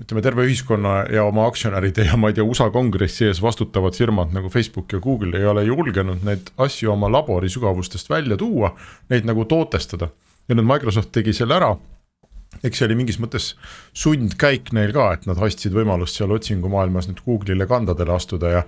ütleme, terve ühiskonna ja oma aktsionäride ja ma ei tea, USA kongressi ees vastutavad firmad nagu Facebook ja Google ei ole julgenud neid asju oma labori sügavustest välja tuua, neid nagu tootestada. ja nüüd Microsoft tegi selle ära eks see oli mingis mõttes sundkäik neil ka, et nad ostsid võimalust seal otsingumaailmas nüüd Google'ile kandadele astuda ja.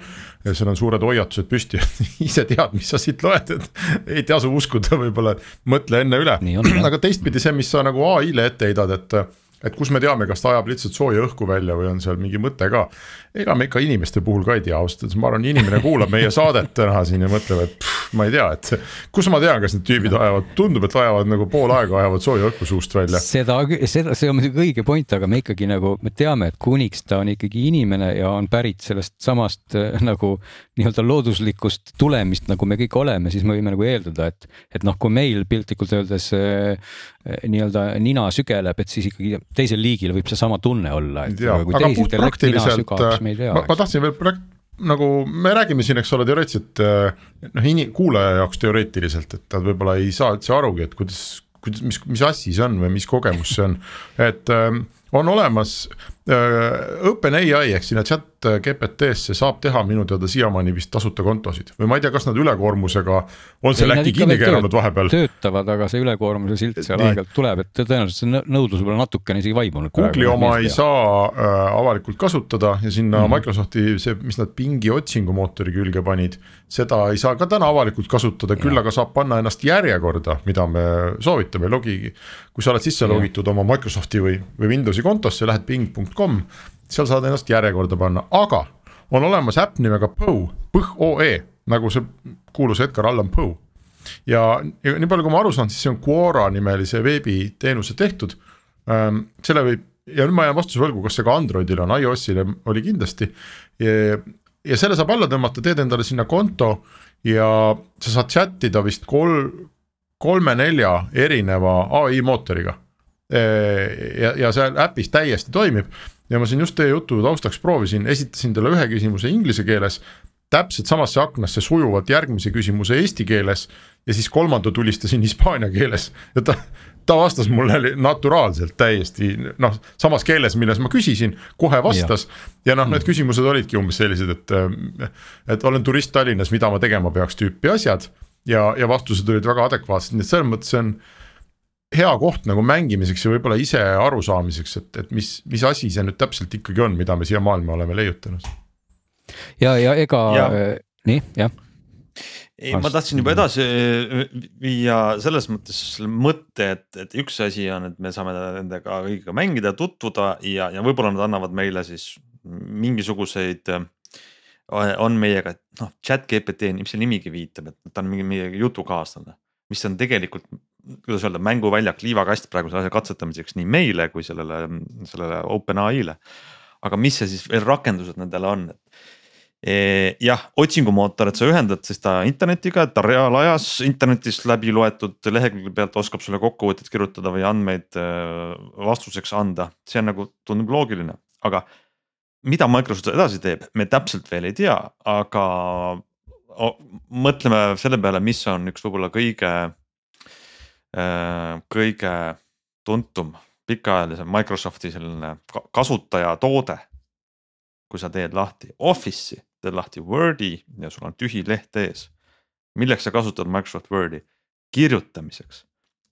ja seal on suured hoiatused püsti [LAUGHS] ise tead, mis sa siit loed, et ei tasu uskuda, võib-olla mõtle enne üle. aga teistpidi see, mis sa nagu ai-le ette heidad, et et kus me teame, kas ta ajab lihtsalt sooja õhku välja või on seal mingi mõte ka. ega me ikka inimeste puhul ka ei tea, ausalt öeldes, ma arvan, inimene kuulab meie saadet täna siin ja mõtleb, et ma ei tea, et kus ma tean, kas need tüübid ajavad, tundub, et ajavad nagu pool aega ajavad sooja õhku suust välja. seda, seda, see on muidugi õige point, aga me ikkagi nagu, me teame, et kuniks ta on ikkagi inimene ja on pärit sellest samast äh, nagu nii-öelda looduslikust tulemist, nagu me kõik oleme, siis me võime nagu eeldada, et, et noh, kui meil piltlikult öeldes äh, nii-öelda nina sügeleb, et siis ikkagi teisel liigil võib seesama tunne olla, tea. ma, ma tahtsin veel nagu me räägime siin, eks ole, teoreetiliselt noh, ini-, kuulaja jaoks teoreetiliselt, et ta võib-olla ei saa üldse arugi, et kuidas, kuidas, mis, mis asi see on või mis kogemus see on, et ähm, on olemas äh, OpenAI ehk sinna chat GPT-sse saab teha minu teada siiamaani vist tasuta kontosid või ma ei tea, kas nad ülekoormusega on seal äkki kinni keeranud vahepeal. töötavad, aga see ülekoormuse silt seal aeg-ajalt tuleb, et tõenäoliselt see nõudlus võib-olla natukene isegi vaibunud. Google'i oma ei saa äh, avalikult kasutada ja sinna mm -hmm. Microsofti see, mis nad pingi otsingumootori külge panid, seda ei saa ka täna avalikult kasutada, küll aga saab panna ennast järjekorda, mida me soovitame, logi. kui sa oled sisse logitud oma Microsofti või, või Windowsi kontosse, lähed ping.com, seal saad ennast järjekorda panna, aga on olemas äpp nimega Poe, P-O-E nagu see kuulus Edgar Allan Poe. ja, nii palju, kui ma aru saan, siis see on Quora nimelise veebiteenuse tehtud ähm,. selle võib ja nüüd ma jään vastuse võlgu, kas see ka Androidil on, iOS-ile oli kindlasti. ja selle saab alla tõmmata, teed endale sinna konto ja sa saad chat ida vist kolm, kolme-nelja erineva ai mootoriga ja, ja seal äpis täiesti toimib. Ja ma siin just teie jutu taustaks proovisin, esitasin talle ühe küsimuse inglise keeles, täpselt samasse aknasse sujuvalt järgmise küsimuse eesti keeles ja siis kolmanda tulistasin hispaania keeles. Ja ta, ta vastas mulle naturaalselt täiesti noh, samas keeles, milles ma küsisin, kohe vastas. ja noh, need küsimused olidki umbes sellised, et, et olen turist Tallinnas, mida ma tegema peaks tüüpi asjad. ja, ja vastused olid väga adekvaatsed, nii et selles mõttes see on hea koht nagu mängimiseks ja võib-olla ise arusaamiseks, et, et mis, mis asi see nüüd täpselt ikkagi on, mida me siia maailma oleme leiutanud. ja, ja ega ja. nii jah ei, ma tahtsin juba edasi äh, viia selles mõttes selle mõtte, et, et üks asi on, et me saame nendega kõigiga mängida, tutvuda ja, ja võib-olla nad annavad meile siis mingisuguseid. Äh, on meiega, noh, chat GPT, mis see nimigi viitab, et ta on mingi meie jutukaaslane, mis on tegelikult, kuidas öelda, mänguväljak, liivakast praeguse asja katsetamiseks nii meile kui sellele, sellele OpenAI-le. aga mis see siis veel rakendused nendel on, et jah, otsingumootor, et sa ühendad siis ta internetiga, et ta reaalajas internetist läbi loetud lehekülge pealt oskab sulle kokkuvõtteid kirjutada või andmeid äh, vastuseks anda, see on nagu tundub loogiline, aga. mida Microsoft edasi teeb, me täpselt veel ei tea, aga mõtleme selle peale, mis on üks võib-olla kõige, kõige tuntum pikaajalisem Microsofti selline kasutajatoode kui sa teed lahti Office'i teed lahti Wordi ja sul on tühi leht ees. milleks sa kasutad Microsoft Wordi? kirjutamiseks.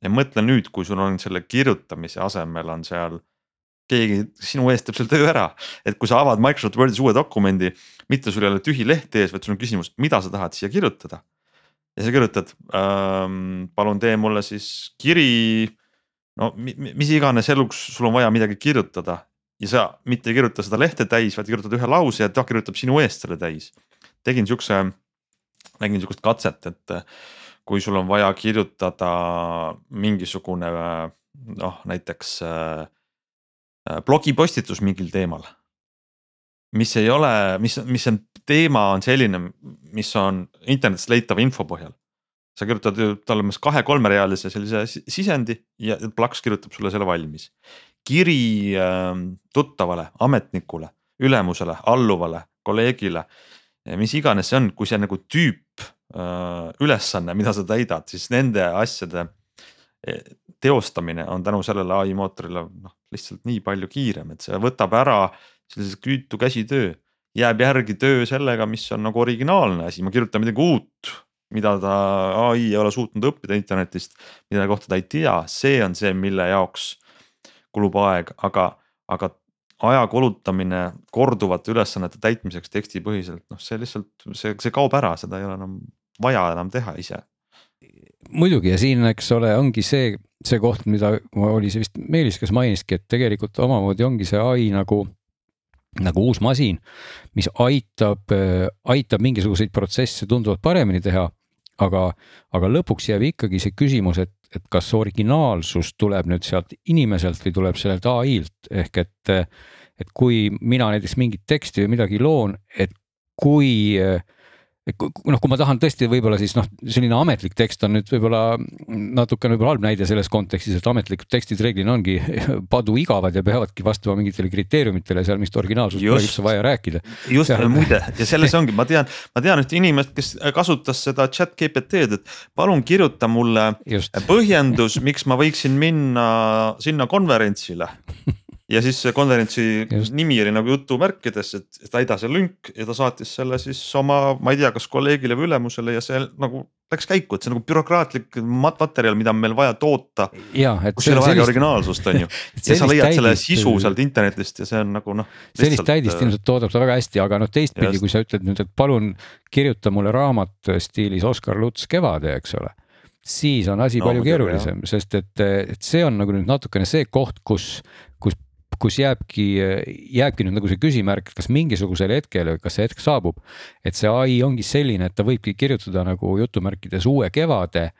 ja mõtle nüüd, kui sul on selle kirjutamise asemel on seal keegi sinu eest teeb selle töö ära, et kui sa avad Microsoft Wordis uue dokumendi, mitte sul ei ole tühi leht ees, vaid sul on küsimus, mida sa tahad siia kirjutada. Ja sa kirjutad ähm,, palun tee mulle siis kiri. no mis iganes eluks sul on vaja midagi kirjutada ja sa mitte ei kirjuta seda lehte täis, vaid kirjutad ühe lause ja ta kirjutab sinu eest selle täis. tegin siukse, nägin sihukest katset, et kui sul on vaja kirjutada mingisugune noh, näiteks äh, blogipostitus mingil teemal. Mis ei ole, mis, mis on teema on selline, mis on internetis leitav info põhjal sa kirjutad talle umbes kahe-kolmerealise sellise sisendi ja plaks kirjutab sulle selle valmis kiri ähm, tuttavale, ametnikule, ülemusele, alluvale, kolleegile. mis iganes see on, kui see nagu tüüp äh, ülesanne, mida sa täidad, siis nende asjade e, teostamine on tänu sellele ai mootorile noh, lihtsalt nii palju kiirem, et see võtab ära sellise küütu käsitöö. jääb järgi töö sellega, mis on nagu originaalne asi, ma kirjutan midagi uut, mida ta ai ei ole suutnud õppida internetist, mille kohta ta ei tea, see on see, mille jaoks kulub aeg, aga, aga aja kulutamine korduvate ülesannete täitmiseks tekstipõhiselt, noh, see lihtsalt, see, see kaob ära, seda ei ole enam vaja enam teha ise. muidugi. Ja siin, eks ole, ongi see, see koht, mida oli see vist Meelis, kes mainiski, et tegelikult omamoodi ongi see ai nagu nagu uus masin, mis aitab, aitab mingisuguseid protsesse tunduvalt paremini teha. aga, aga lõpuks jääb ikkagi see küsimus, et et kas originaalsus tuleb nüüd sealt inimeselt või tuleb sellelt ai-lt ehk et, et kui mina näiteks mingit teksti või midagi loon, et kui et noh, kui ma tahan tõesti võib-olla siis noh, selline ametlik tekst on nüüd võib-olla natukene võib-olla halb näide selles kontekstis, et ametlikud tekstid reeglina ongi [LAUGHS] paduigavad ja peavadki vastama mingitele kriteeriumitele, seal mingit originaalsust üldse vaja rääkida. just seal... muide ja selles [LAUGHS] ongi, ma tean, ma tean ühte inimest, kes kasutas seda chat GPT-d, et palun kirjuta mulle just. põhjendus, miks ma võiksin minna sinna konverentsile [LAUGHS] ja siis see konverentsi Just. nimi oli nagu jutumärkides, et täida see lünk ja ta saatis selle siis oma, ma ei tea, kas kolleegile või ülemusele ja see nagu läks käiku, et see nagu bürokraatlik materjal, mida on meil vaja toota. kus ei ole vaja originaalsust, on ju [LAUGHS] ja sa leiad selle sisu sealt internetist ja see on nagu noh. sellist täidist äh, ilmselt toodab ta väga hästi, aga noh, teistpidi, kui sa ütled nüüd, et palun kirjuta mulle raamat stiilis Oskar Luts Kevade, eks ole siis on asi no, palju keerulisem, sest et, et see on nagu nüüd natukene see koht, kus, kus jääbki, jääbki nüüd nagu see küsimärk, kas mingisugusel hetkel, kas see hetk saabub, et see ai ongi selline, et ta võibki kirjutada nagu jutumärkides uue kevade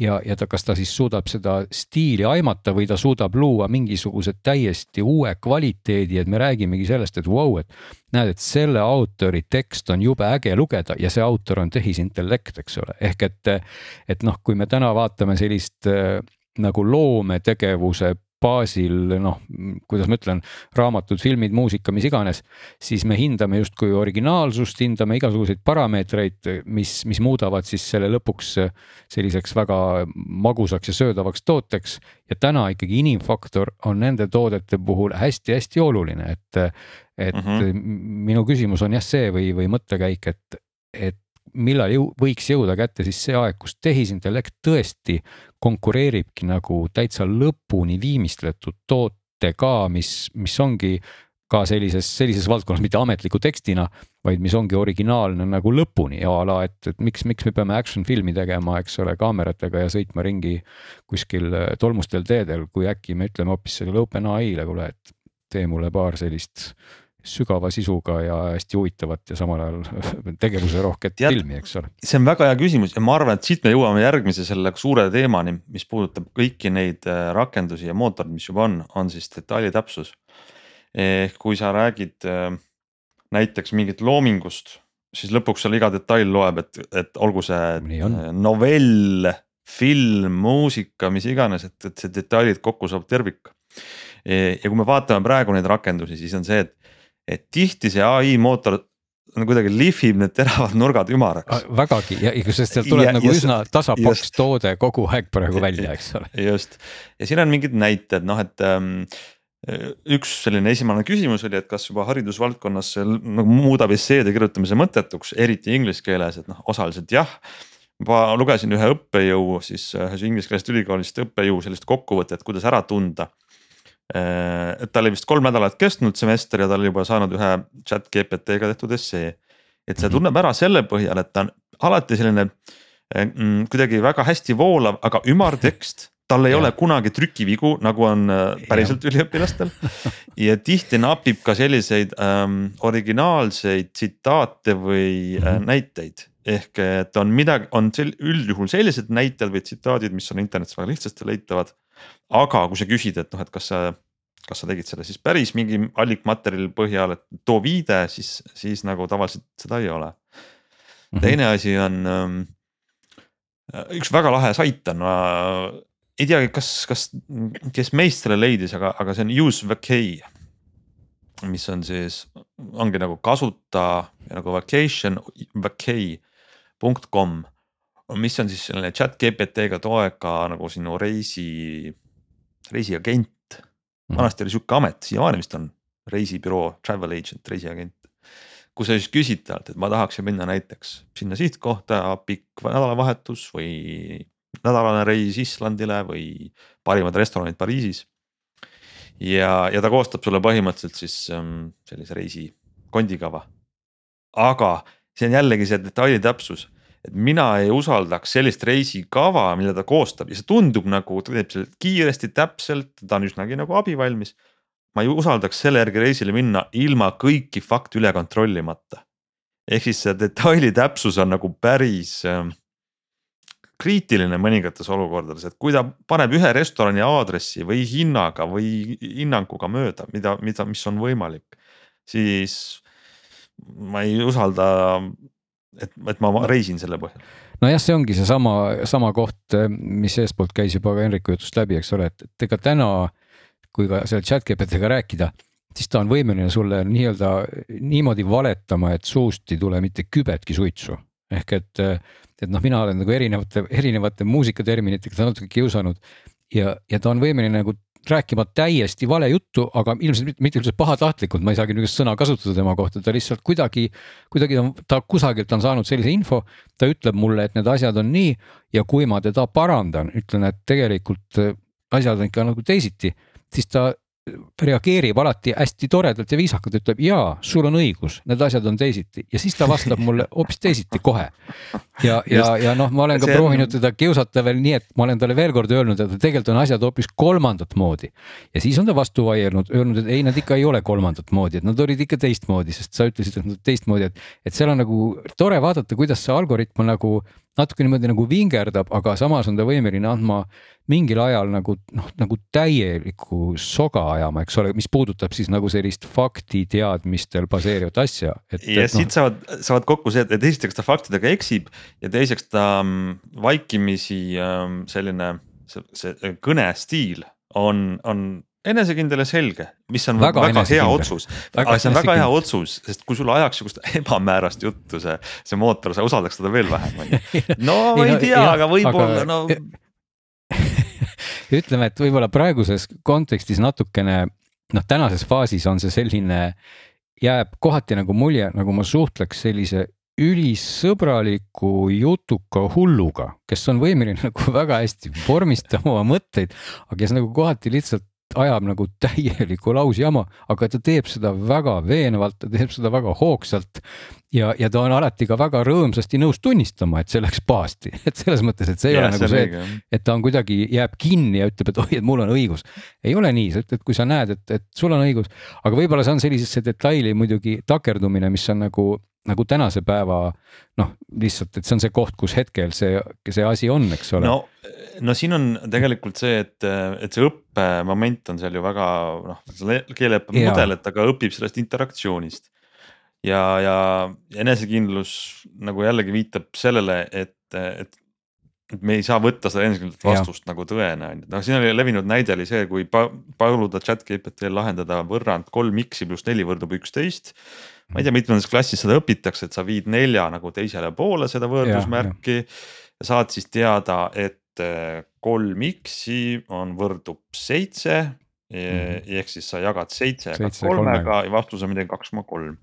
ja, ja ta, kas ta siis suudab seda stiili aimata või ta suudab luua mingisuguse täiesti uue kvaliteedi, et me räägimegi sellest, et vau wow,, et näed, et selle autori tekst on jube äge lugeda ja see autor on tehisintellekt, eks ole, ehk et, et noh, kui me täna vaatame sellist äh, nagu loometegevuse baasil noh, kuidas ma ütlen, raamatud, filmid, muusika, mis iganes. siis me hindame justkui originaalsust, hindame igasuguseid parameetreid, mis, mis muudavad siis selle lõpuks selliseks väga magusaks ja söödavaks tooteks. ja täna ikkagi inimfaktor on nende toodete puhul hästi-hästi oluline, et, et mm -hmm. minu küsimus on jah see või, või mõttekäik, et, et millal jõu, võiks jõuda kätte siis see aeg, kus tehisintellekt tõesti konkureeribki nagu täitsa lõpuni viimistletud tootega, mis, mis ongi ka sellises, sellises valdkonnas, mitte ametliku tekstina, vaid mis ongi originaalne nagu lõpuni a la, et, et miks, miks me peame action filmi tegema, eks ole, kaameratega ja sõitma ringi kuskil tolmustel teedel, kui äkki me ütleme hoopis sellele OpenAI-le, kuule, et tee mulle paar sellist sügava sisuga ja hästi huvitavat ja samal ajal [LAUGHS] tegevuserohket filmi, eks ole. see on väga hea küsimus ja ma arvan, et siit me jõuame järgmise selle suure teemani, mis puudutab kõiki neid äh, rakendusi ja mootoreid, mis juba on, on siis detaili täpsus. ehk kui sa räägid äh, näiteks mingit loomingust, siis lõpuks seal iga detail loeb, et, et olgu see äh, novell, film, muusika, mis iganes, et, et see detailid kokku saab tervik. ja kui me vaatame praegu neid rakendusi, siis on see, et et tihti see ai mootor no kuidagi lihvib need teravad nurgad ümaraks. vägagi ja sest sealt tuleb ja, nagu just, üsna tasapaks just, toode kogu aeg praegu välja, eks ole. just ja siin on mingid näited noh, et ähm, üks selline esimene küsimus oli, et kas juba haridusvaldkonnas see nagu muudab esseede kirjutamise mõttetuks, eriti inglise keeles, et noh, osaliselt jah. ma lugesin ühe õppejõu siis ühest ingliskeelsest ülikoolist õppejõu sellist kokkuvõtet, kuidas ära tunda Äh, et tal oli vist kolm nädalat kestnud semester ja ta oli juba saanud ühe chat GPT-ga tehtud essee. et see mhm. tunneb ära selle põhjal, et ta on alati selline äh, mm, kuidagi väga hästi voolav, aga ümar [LAUGHS] tekst tal ei ja. ole kunagi trükivigu, nagu on äh, päriselt ja. üliõpilastel. [LAUGHS] ja tihti napib ka selliseid ähm, originaalseid tsitaate või mm -hmm. äh, näiteid. ehk et on midagi, on sel-, üldjuhul sellised näited või tsitaadid, mis on internetis väga lihtsasti leitavad aga kui sa küsid, et noh, et kas sa, kas sa tegid selle siis päris mingi allikmaterjali põhjal, et too viide, siis, siis nagu tavaliselt seda ei ole mm. -hmm. teine asi on um, üks väga lahe sait on, ma ei teagi, kas, kas, kes meist selle leidis, aga, aga see on use vacay. mis on siis, ongi nagu kasuta nagu vacation, vacay.com mis on siis selline chat GPT-ga toega nagu sinu reisi reisiagent. Mhm. vanasti oli sihuke amet, siiamaani vist on reisibüroo, travel agent, reisiagent. kui sa siis küsid talt, et ma tahaksin minna näiteks sinna sihtkohta, pikk nädalavahetus või nädalane reis Islandile või parimad restoranid Pariisis. ja, ja ta koostab sulle põhimõtteliselt siis um, sellise reisi kondikava. aga see on jällegi see detaili täpsus et mina ei usaldaks sellist reisikava, mida ta koostab ja see tundub nagu ta teeb selle kiiresti, täpselt, ta on üsnagi nagu abivalmis. ma ei usaldaks selle järgi reisile minna ilma kõiki fakte üle kontrollimata. ehk siis see detaili täpsus on nagu päris äh, kriitiline mõningates olukordades, et kui ta paneb ühe restorani aadressi või hinnaga või hinnanguga mööda, mida, mida, mis on võimalik, siis ma ei usalda et, et ma reisin selle põhjal. nojah, see ongi seesama, sama koht, mis eespoolt käis juba ka Henriku jutust läbi, eks ole, et, et ega täna, kui ka selle chat GPT-ga rääkida, siis ta on võimeline sulle nii-öelda niimoodi valetama, et suust ei tule mitte kübetki suitsu. ehk et, et noh, mina olen nagu erinevate, erinevate muusikaterminitega natuke kiusanud ja, ja ta on võimeline nagu rääkima täiesti vale juttu, aga ilmselt mitte üldse pahatahtlikult, ma ei saagi niisugust sõna kasutada tema kohta, ta lihtsalt kuidagi, kuidagi ta, ta kusagilt on saanud sellise info. ta ütleb mulle, et need asjad on nii ja kui ma teda parandan, ütlen, et tegelikult äh, asjad on ikka nagu teisiti, siis ta reageerib alati hästi toredalt ja viisakalt, ütleb jaa, sul on õigus, need asjad on teisiti ja siis ta vastab mulle hoopis teisiti kohe. ja, ja, ja noh, ma olen ka proovinud teda kiusata veel nii, et ma olen talle veel kord öelnud, et tegelikult on asjad hoopis kolmandat moodi. ja siis on ta vastu vaielnud, öelnud, et ei, nad ikka ei ole kolmandat moodi, et nad olid ikka teistmoodi, sest sa ütlesid, et nad teistmoodi, et, et seal on nagu tore vaadata, kuidas see algoritm on nagu natuke niimoodi nagu vingerdab, aga samas on ta võimeline andma mingil ajal nagu noh, nagu täielikku soga ajama, eks ole, mis puudutab siis nagu sellist faktiteadmistel baseerivat asja. ja et, siit no, saavad, saavad kokku see, et esiteks ta faktidega eksib ja teiseks ta mm, vaikimisi mm, selline see, see kõnestiil on, on enesekindel ja selge, mis on Väga väga, hea otsus. Aga see on väga hea otsus, sest kui sulle ajaks sihukest ebamäärast juttu see, see mootor, sa usaldaks teda veel vähem, on ju. no [LAUGHS] ma Ei, ei no tea, jah, aga võib-olla no [LAUGHS] ütleme, et võib-olla praeguses kontekstis natukene noh, tänases faasis on see selline, jääb kohati nagu mulje, nagu ma suhtleks sellise ülisõbraliku jutuka hulluga, kes on võimeline [LAUGHS] nagu väga hästi vormistama oma mõtteid, aga kes nagu kohati lihtsalt ajab nagu täielikku lausjama, aga ta teeb seda väga veenvalt, ta teeb seda väga hoogsalt. ja, ja ta on alati ka väga rõõmsasti nõus tunnistama, et see läks pahasti, [LAUGHS] et selles mõttes, et see ei Jah, ole nagu on see, jah. et ta on kuidagi, jääb kinni ja ütleb, et oi, et mul on õigus. ei ole nii, sa ütled, kui sa näed, et, et sul on õigus, aga võib-olla see on sellisesse detaili muidugi takerdumine, mis on nagu, nagu tänase päeva noh, lihtsalt, et see on see koht, kus hetkel see, see asi on, eks ole. no, no siin on tegelikult see, et, et see õppemoment on seal ju väga noh, keeleõppe mudel, et ta ka õpib sellest interaktsioonist. ja, ja enesekindlus nagu jällegi viitab sellele, et, et, et me ei saa võtta seda enesekindlat vastust nagu tõena, on ju, noh, siin oli levinud näide oli see, kui pa- paluda chat GPT-l lahendada võrrand kolm X-i pluss neli võrdub üksteist ma ei tea, mitmendas klassis seda õpitakse, et sa viid nelja nagu teisele poole seda võrdusmärki. ja saad siis teada, et eh, kolm X-i on, võrdub seitse Mhm. ehk siis sa jagad seitse kolmega ja vastus on midagi kaks koma kolm.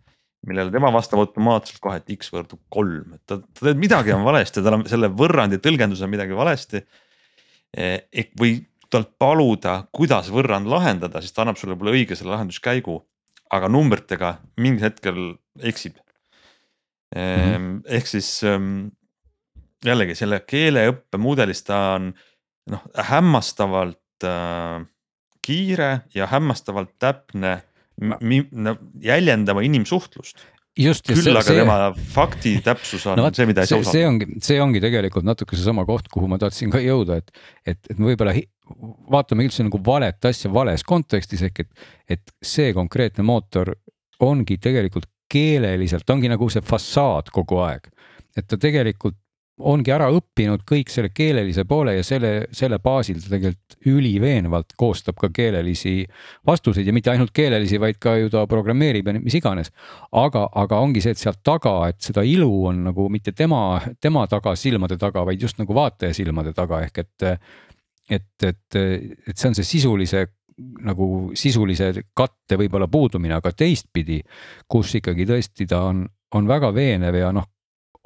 millele tema vastab automaatselt kohe, et X võrdub kolm, et ta, ta teeb midagi on valesti, tal on selle võrrandi tõlgendus on midagi valesti. ehk või talt paluda, kuidas võrrand lahendada, siis ta annab sulle võib-olla õige selle lahenduskäigu aga numbritega mingil hetkel eksib mm. -hmm. ehk siis ähm, jällegi selle keeleõppemudelis ta on noh, hämmastavalt äh, kiire ja hämmastavalt täpne, no, jäljendama inimsuhtlust. just, küll aga see... tema fakti [LAUGHS] täpsus on no, vaat, see, mida ei saa see, see usaldada. ongi, see ongi tegelikult natuke seesama koht, kuhu ma tahtsin ka jõuda, et, et, et võib-olla hi- vaatame üldse nagu valet asja vales kontekstis ehk et, et see konkreetne mootor ongi tegelikult keeleliselt, ongi nagu see fassaad kogu aeg. et ta tegelikult ongi ära õppinud kõik selle keelelise poole ja selle, selle baasil ta tegelikult üliveenvalt koostab ka keelelisi vastuseid ja mitte ainult keelelisi, vaid ka ju ta programmeerib ja mis iganes. aga, aga ongi see, et sealt taga, et seda ilu on nagu mitte tema, tema taga, silmade taga, vaid just nagu vaataja silmade taga ehk et, et, et, et see on see sisulise nagu sisulise katte võib-olla puudumine, aga teistpidi, kus ikkagi tõesti ta on, on väga veenev ja noh,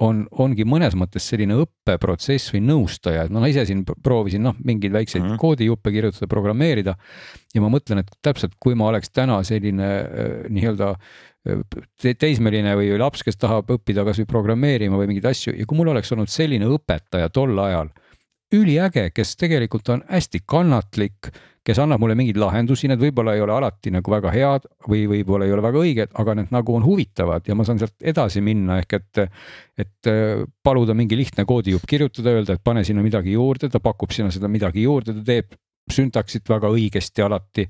on, ongi mõnes mõttes selline õppeprotsess või nõustaja, et no ma ise siin proovisin noh, mingeid väikseid mm. -hmm. koodijuppe kirjutada, programmeerida. ja ma mõtlen, et täpselt, kui ma oleks täna selline äh, nii-öelda äh, te teismeline või laps, kes tahab õppida kasvõi programmeerima või mingeid asju ja kui mul oleks olnud selline õpetaja tol ajal, üliäge, kes tegelikult on hästi kannatlik, kes annab mulle mingeid lahendusi, need võib-olla ei ole alati nagu väga head või võib-olla ei ole väga õiged, aga need nagu on huvitavad ja ma saan sealt edasi minna, ehk et. et paluda mingi lihtne koodijupp kirjutada, öelda, et pane sinna midagi juurde, ta pakub sinna seda midagi juurde, ta teeb süntaksit väga õigesti alati.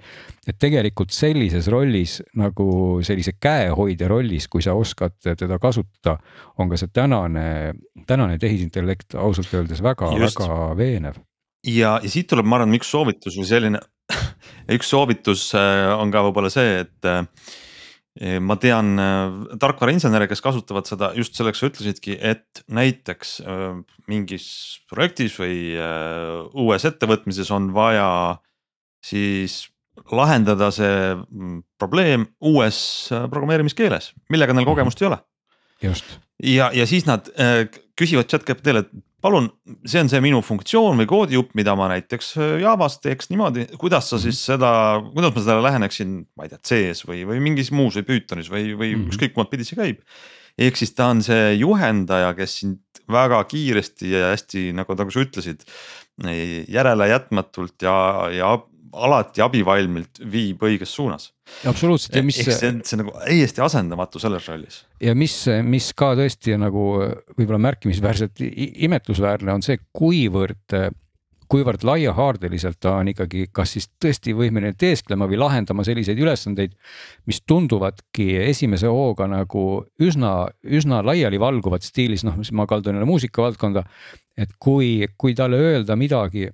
et tegelikult sellises rollis nagu sellise käehoidja rollis, kui sa oskad teda kasutada, on ka see tänane, tänane tehisintellekt ausalt öeldes Just. väga-väga veenev. ja, ja siit tuleb, ma arvan, üks soovitus või selline, [LAUGHS] üks soovitus äh, on ka võib-olla see, et äh, ma tean äh, tarkvarainsenere, kes kasutavad seda just selleks, sa ütlesidki, et näiteks äh, mingis projektis või uues ettevõtmises on vaja siis lahendada see mm, probleem uues programmeerimiskeeles, millega neil kogemust ei ole. Just, ja, ja siis nad küsivad chat-GPT-le, et palun, see on see minu funktsioon või koodijupp, mida ma näiteks äh, Javas teeks niimoodi, kuidas sa siis seda, kuidas ma sellele läheneksin, ma ei tea, C-s või, või mingis muus või Pythonis või, või Mhm. ükskõik kumalt pidi see käib. ehk siis ta on see juhendaja, kes sind väga kiiresti ja hästi nagu, nagu sa ütlesid, järelejätmatult ja, ja alati abivalmilt viib õiges suunas. absoluutselt ja mis ehk see on, see on nagu täiesti asendamatu selles rollis. ja mis, mis ka tõesti nagu võib-olla märkimisväärselt imetlusväärne on see, kuivõrd, kuivõrd laiahaardeliselt ta on ikkagi, kas siis tõesti võimeline teesklema või lahendama selliseid ülesandeid, mis tunduvadki esimese hooga nagu üsna, üsna laialivalguvat stiilis, noh, ma kaldun jälle muusikavaldkonda. et kui, kui talle öelda midagi,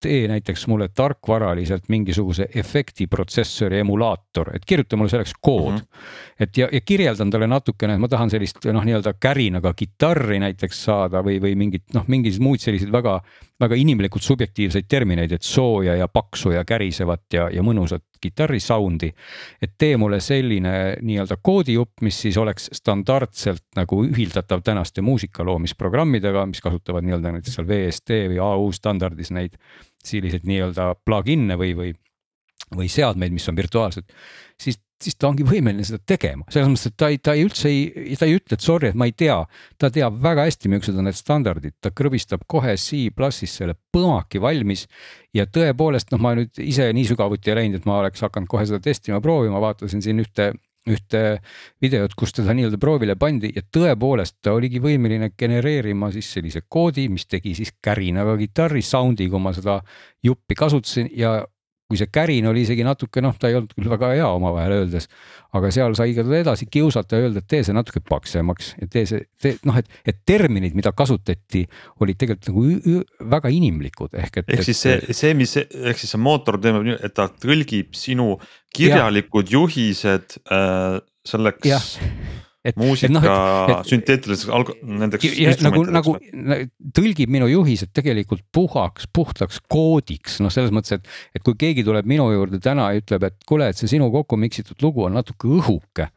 tee näiteks mulle tarkvaraliselt mingisuguse efektiprotsessori emulaator, et kirjuta mulle selleks kood mm. -hmm. et ja, ja kirjeldan talle natukene, et ma tahan sellist noh, nii-öelda kärinaga kitarri näiteks saada või, või mingit noh, mingeid muid selliseid väga väga inimlikult subjektiivseid termineid, et sooja ja paksu ja kärisevat ja, ja mõnusat kitarri sound'i. et tee mulle selline nii-öelda koodijupp, mis siis oleks standardselt nagu ühildatav tänaste muusikaloomisprogrammidega, mis kasutavad nii-öelda näiteks seal VST või AU standardis neid selliseid nii-öelda plugin'e või, või, või seadmeid, mis on virtuaalsed, siis siis ta ongi võimeline seda tegema, selles mõttes, et ta ei, ta ei üldse ei, ta ei ütle, et sorry, et ma ei tea. ta teab väga hästi, millised on need standardid, ta krõbistab kohe C plussis selle põmaki valmis. ja tõepoolest, noh, ma nüüd ise nii sügavuti ei läinud, et ma oleks hakanud kohe seda testima, proovima, vaatasin siin ühte ühte videot, kus teda nii-öelda proovile pandi. Ja tõepoolest ta oligi võimeline genereerima siis sellise koodi, mis tegi siis kärinaga kitarri sound'i, kui ma seda juppi kasutasin. Ja kui see kärin oli isegi natuke noh, ta ei olnud küll väga hea omavahel öeldes, aga seal sai ka edasi kiusata ja öelda, et tee see natuke paksemaks ja tee see, tee noh, et, et terminid, mida kasutati, olid tegelikult nagu väga inimlikud ehk et. ehk siis see, see, mis, ehk siis see mootor teeb, et ta tõlgib sinu kirjalikud ja. juhised äh, selleks et muusika no, sünteetiliseks alg-, nendeks. nagu, nagu tõlgib minu juhised tegelikult puhaks, puhtaks koodiks, noh, selles mõttes, et, et kui keegi tuleb minu juurde täna ja ütleb, et kuule, et see sinu kokku miksitud lugu on natuke õhuke.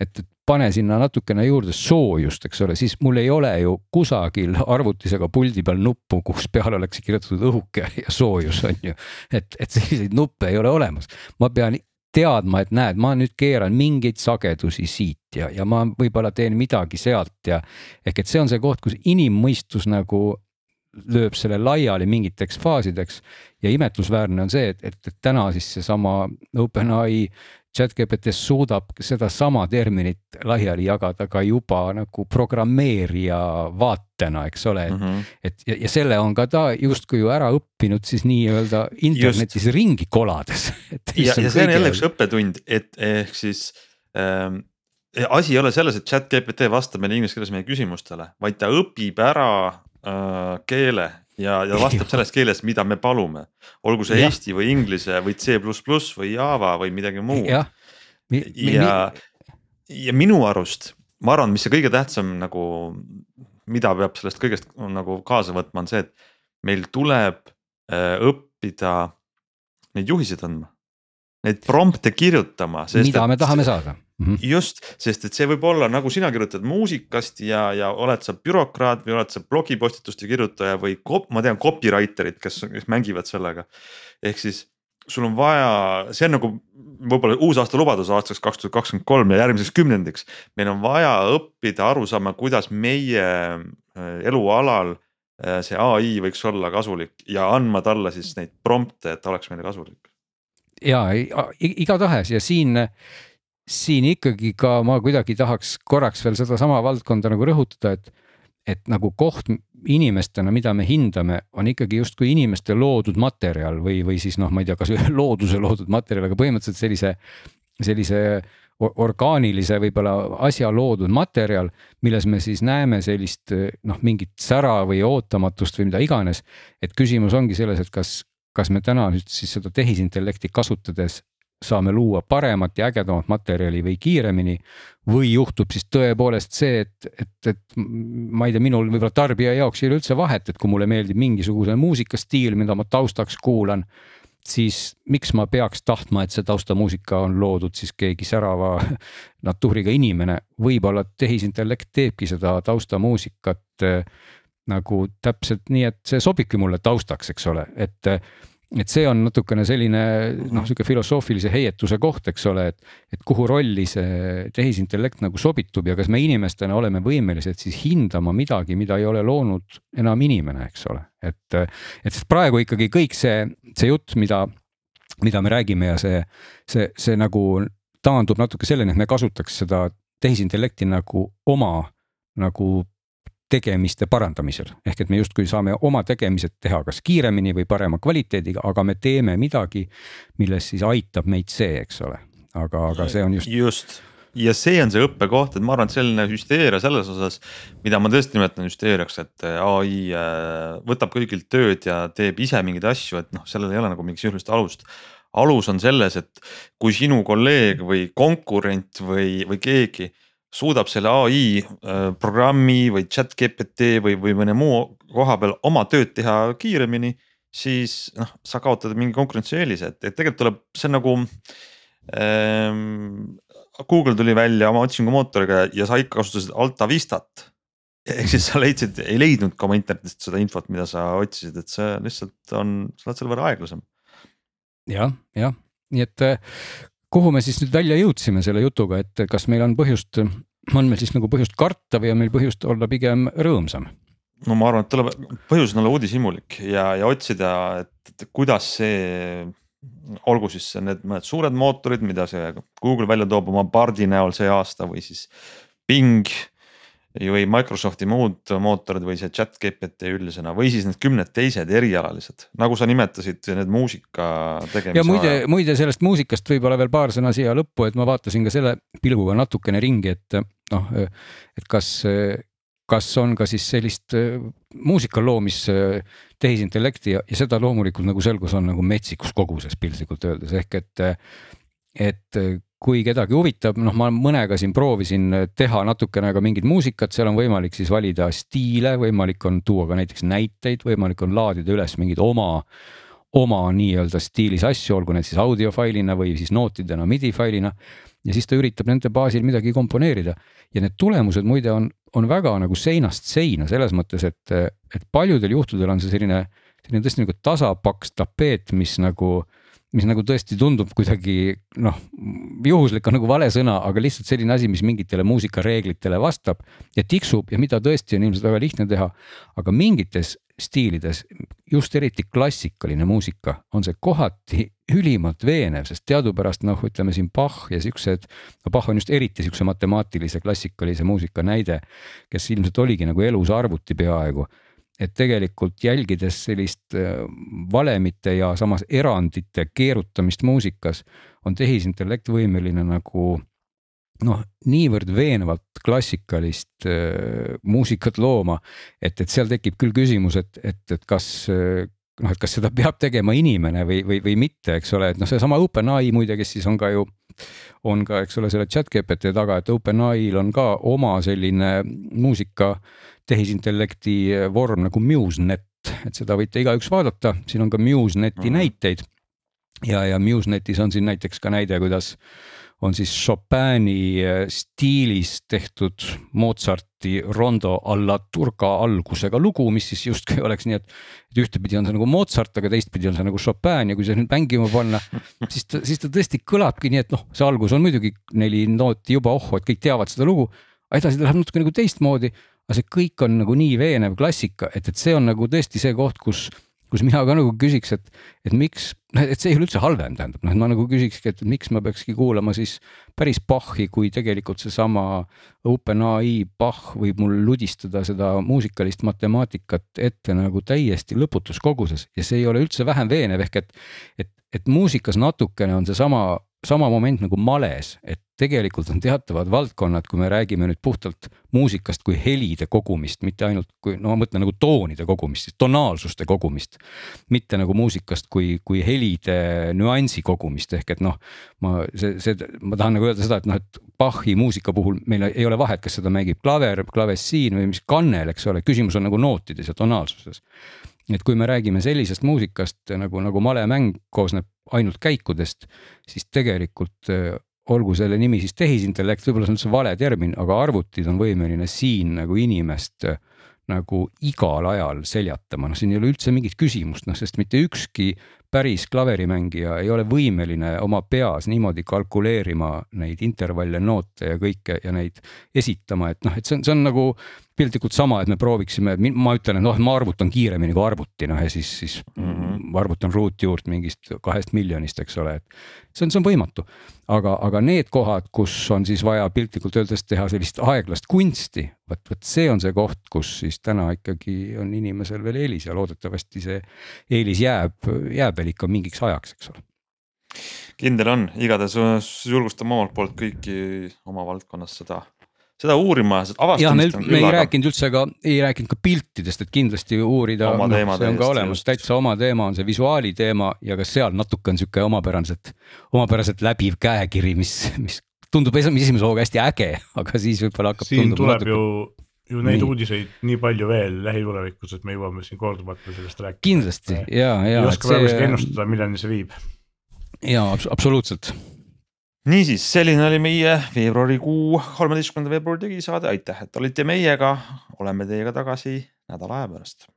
et, et pane sinna natukene juurde soojust, eks ole, siis mul ei ole ju kusagil arvutis ega puldi peal nuppu, kus peale oleks kirjutatud õhuke ja soojus on ju. et, et selliseid nuppe ei ole olemas, ma pean teadma, et näed, ma nüüd keeran mingeid sagedusi siit ja, ja ma võib-olla teen midagi sealt ja ehk et see on see koht, kus inimmõistus nagu lööb selle laiali mingiteks faasideks. Ja imetlusväärne on see, et, et, et täna siis seesama OpenAI chatGPT suudab sedasama terminit laiali jagada ka juba nagu programmeerija vaatena, eks ole, et mm. -hmm. et ja, ja selle on ka ta justkui ju ära õppinud siis nii-öelda internetis Just. ringi kolades [LAUGHS] ja, ja see on jälle üks õppetund, et ehk siis ähm, asi ei ole selles, et chatGPT vastab meile inglise keeles meie küsimustele, vaid ta õpib ära äh, keele ja, ja vastab selles keeles, mida me palume. olgu see ja. eesti või inglise või C või Java või midagi muud. ja, ja, ja minu arust, ma arvan, mis see kõige tähtsam nagu, mida peab sellest kõigest nagu kaasa võtma, on see, et meil tuleb äh, õppida neid juhiseid andma. Neid prompte kirjutama. mida me tahame saada mm. -hmm. just, sest et see võib olla nagu sina kirjutad muusikast ja, ja oled sa bürokraat või oled sa blogipostituste kirjutaja või kop, ma tean copywriter'id, kes, kes mängivad sellega. ehk siis sul on vaja, see on nagu võib-olla uusaasta lubadus aastaks kaks tuhat kakskümmend kolm ja järgmiseks kümnendiks. meil on vaja õppida aru saama, kuidas meie äh, elualal äh, see ai võiks olla kasulik ja andma talle siis neid prompte, et ta oleks meile kasulik. ja igatahes ja siin siin ikkagi ka ma kuidagi tahaks korraks veel sedasama valdkonda nagu rõhutada, et, et nagu koht inimestena, mida me hindame, on ikkagi justkui inimeste loodud materjal või, või siis noh, ma ei tea, kas [LAUGHS] looduse loodud materjal, aga põhimõtteliselt sellise, sellise orgaanilise võib-olla asja loodud materjal, milles me siis näeme sellist noh, mingit sära või ootamatust või mida iganes. et küsimus ongi selles, et kas, kas me täna nüüd siis seda tehisintellekti kasutades saame luua paremat ja ägedamat materjali või kiiremini. või juhtub siis tõepoolest see, et, et, et ma ei tea, minul võib-olla tarbija jaoks ei ole üldse vahet, et kui mulle meeldib mingisugune muusikastiil, mida ma taustaks kuulan siis miks ma peaks tahtma, et see taustamuusika on loodud siis keegi särava [LAUGHS] natuuriga inimene, võib-olla tehisintellekt teebki seda taustamuusikat äh, nagu täpselt nii, et see sobibki mulle taustaks, eks ole, et et see on natukene selline noh, sihuke filosoofilise heietuse koht, eks ole, et, et kuhu rolli see tehisintellekt nagu sobitub ja kas me inimestena oleme võimelised siis hindama midagi, mida ei ole loonud enam inimene, eks ole, et, et sest praegu ikkagi kõik see, see jutt, mida, mida me räägime ja see, see, see nagu taandub natuke selleni, et me kasutaks seda tehisintellekti nagu oma nagu tegemiste parandamisel. ehk et me justkui saame oma tegemised teha kas kiiremini või parema kvaliteediga, aga me teeme midagi, milles siis aitab meid see, eks ole. aga, aga see on just. just, ja see on see õppekoht, et ma arvan, et selline hüsteeria selles osas, mida ma tõesti nimetan hüsteeriaks, et ai äh, võtab kõigilt tööd ja teeb ise mingeid asju, et noh, sellel ei ole nagu mingit sisulist alust. alus on selles, et kui sinu kolleeg või konkurent või, või keegi suudab selle ai äh, programmi või chat GPT või, või mõne muu koha peal oma tööd teha kiiremini siis noh, sa kaotad mingi konkurentsieelise, et, et tegelikult tuleb, see on nagu ähm,. Google tuli välja oma otsingumootoriga ja sa ikka kasutasid Alta Vistat. ehk siis sa leidsid, ei leidnud ka oma internetist seda infot, mida sa otsisid, et see lihtsalt on, sa oled selle võrra aeglasem. jah, jah, nii et eh, kuhu me siis nüüd välja jõudsime selle jutuga, et kas meil on põhjust, on meil siis nagu põhjust karta või on meil põhjust olla pigem rõõmsam? no ma arvan, et tuleb, põhjus on olla uudishimulik ja, ja otsida, et, kuidas see, olgu siis need mõned suured mootorid, mida see Google välja toob oma Bardi näol see aasta või siis Bing või Microsofti muud mootorid või see chat GPT üldisena või siis need kümned teised erialalised, nagu sa nimetasid, need muusika tegemise. ja muide, muide sellest muusikast võib-olla veel paar sõna siia lõppu, et ma vaatasin ka selle pilguga natukene ringi, et noh, et kas kas on ka siis sellist äh, muusika loomis tehisintellekti ja, ja seda loomulikult nagu selgus on nagu metsikus koguses piltlikult öeldes ehk et, et kui kedagi huvitab, noh, ma mõnega siin proovisin teha natukene ka mingit muusikat, seal on võimalik siis valida stiile, võimalik on tuua ka näiteks näiteid, võimalik on laadida üles mingeid oma oma nii-öelda stiilis asju, olgu need siis audiofailina või siis nootidena midi failina ja siis ta üritab nende baasil midagi komponeerida. Ja need tulemused muide on, on väga nagu seinast seina selles mõttes, et, et paljudel juhtudel on see selline, selline tõesti nagu tasapaks tapeet, mis nagu, mis nagu tõesti tundub kuidagi noh, juhuslik on nagu vale sõna, aga lihtsalt selline asi, mis mingitele muusikareeglitele vastab ja tiksub ja mida tõesti on ilmselt väga lihtne teha. aga mingites stiilides, just eriti klassikaline muusika, on see kohati ülimalt veenev, sest teadupärast noh, ütleme siin Bach ja siuksed, no Bach on just eriti siukse matemaatilise klassikalise muusika näide, kes ilmselt oligi nagu elus arvuti peaaegu. Et tegelikult jälgides sellist äh, valemite ja samas erandite keerutamist muusikas, on tehisintellekt võimeline nagu noh, niivõrd veenvalt klassikalist äh, muusikat looma, et, et seal tekib küll küsimus, et, et, et kas äh, noh, et kas seda peab tegema inimene või, või, või mitte, eks ole, et noh, seesama OpenAI muide, kes siis on ka ju, on ka, eks ole, selle chat GPT taga, et OpenAI-l on ka oma selline muusika tehisintellekti vorm nagu MuseNet, et seda võite igaüks vaadata, siin on ka MuseNeti mm -hmm. näiteid. ja, ja MuseNetis on siin näiteks ka näide, kuidas on siis Chopini äh, stiilis tehtud Mozarti rondo alla turga algusega lugu, mis siis justkui oleks nii, et, et ühtepidi on see nagu Mozart, aga teistpidi on see nagu Chopin ja kui see nüüd mängima panna, siis ta, siis ta tõesti kõlabki nii, et noh, see algus on muidugi neli nooti juba, oh, et kõik teavad seda lugu. edasi ta läheb natuke nagu teistmoodi, aga see kõik on nagu nii veenev klassika, et, et see on nagu tõesti see koht, kus kus mina ka nagu küsiks, et, et miks, et see ei ole üldse halvem, tähendab, noh, et ma nagu küsikski, et miks ma peakski kuulama siis päris Bachi, kui tegelikult seesama OpenAI Bach võib mul ludistada seda muusikalist matemaatikat ette nagu täiesti lõputus koguses ja see ei ole üldse vähem veenev, ehk et, et, et muusikas natukene on seesama sama moment nagu males, et tegelikult on teatavad valdkonnad, kui me räägime nüüd puhtalt muusikast kui helide kogumist, mitte ainult kui no ma mõtlen nagu toonide kogumist, siis tonaalsuste kogumist. mitte nagu muusikast kui, kui helide nüansi kogumist ehk et noh, ma see, see, ma tahan nagu öelda seda, et noh, et Bachi muusika puhul meil ei ole vahet, kas seda mängib klaver, klavessiin või mis kannel, eks ole, küsimus on nagu nootides ja tonaalsuses et kui me räägime sellisest muusikast nagu, nagu malemäng koosneb ainult käikudest, siis tegelikult äh, olgu selle nimi siis tehisintellekt, võib-olla see on üldse vale termin, aga arvutid on võimeline siin nagu inimest äh, nagu igal ajal seljatama, noh, siin ei ole üldse mingit küsimust, noh, sest mitte ükski päris klaverimängija ei ole võimeline oma peas niimoodi kalkuleerima neid intervalle, noote ja kõike ja neid esitama, et noh, et see on, see on nagu piltlikult sama, et me prooviksime, ma ütlen, et noh, ma arvutan kiiremini kui arvuti, noh ja siis, siis mm -hmm. arvutan ruutjuurt mingist kahest miljonist, eks ole, et see on, see on võimatu. aga, aga need kohad, kus on siis vaja piltlikult öeldes teha sellist aeglast kunsti, vot, vot see on see koht, kus siis täna ikkagi on inimesel veel eelis ja loodetavasti see eelis jääb, jääb veel ikka mingiks ajaks, eks ole. Kindel on, igatahes julgustame omalt poolt kõiki oma valdkonnas seda, seda uurima, seda jah, me, avastamist me ei aga rääkinud üldse ka, ei rääkinud ka piltidest, et kindlasti uurida, noh, see on ka täiesti olemas, täitsa oma teema on see visuaali teema ja ka seal natuke on sihuke omapäraselt, omapäraselt läbiv käekiri, mis, mis tundub esimese hooga hästi äge, [LAUGHS] aga siis võib-olla hakkab siin tuleb natuke... ju, ju neid Nii. nii. uudiseid nii palju veel lähitulevikus, et me jõuame siin korduvalt sellest rääkida. kindlasti ja, ja. ei oska praegu isegi ennustada, milleni see viib. ja abs absoluutselt niisiis, selline oli meie veebruarikuu, kolmeteistkümnenda veebruari digisaade, aitäh, et olite meiega, oleme teiega tagasi nädala aja pärast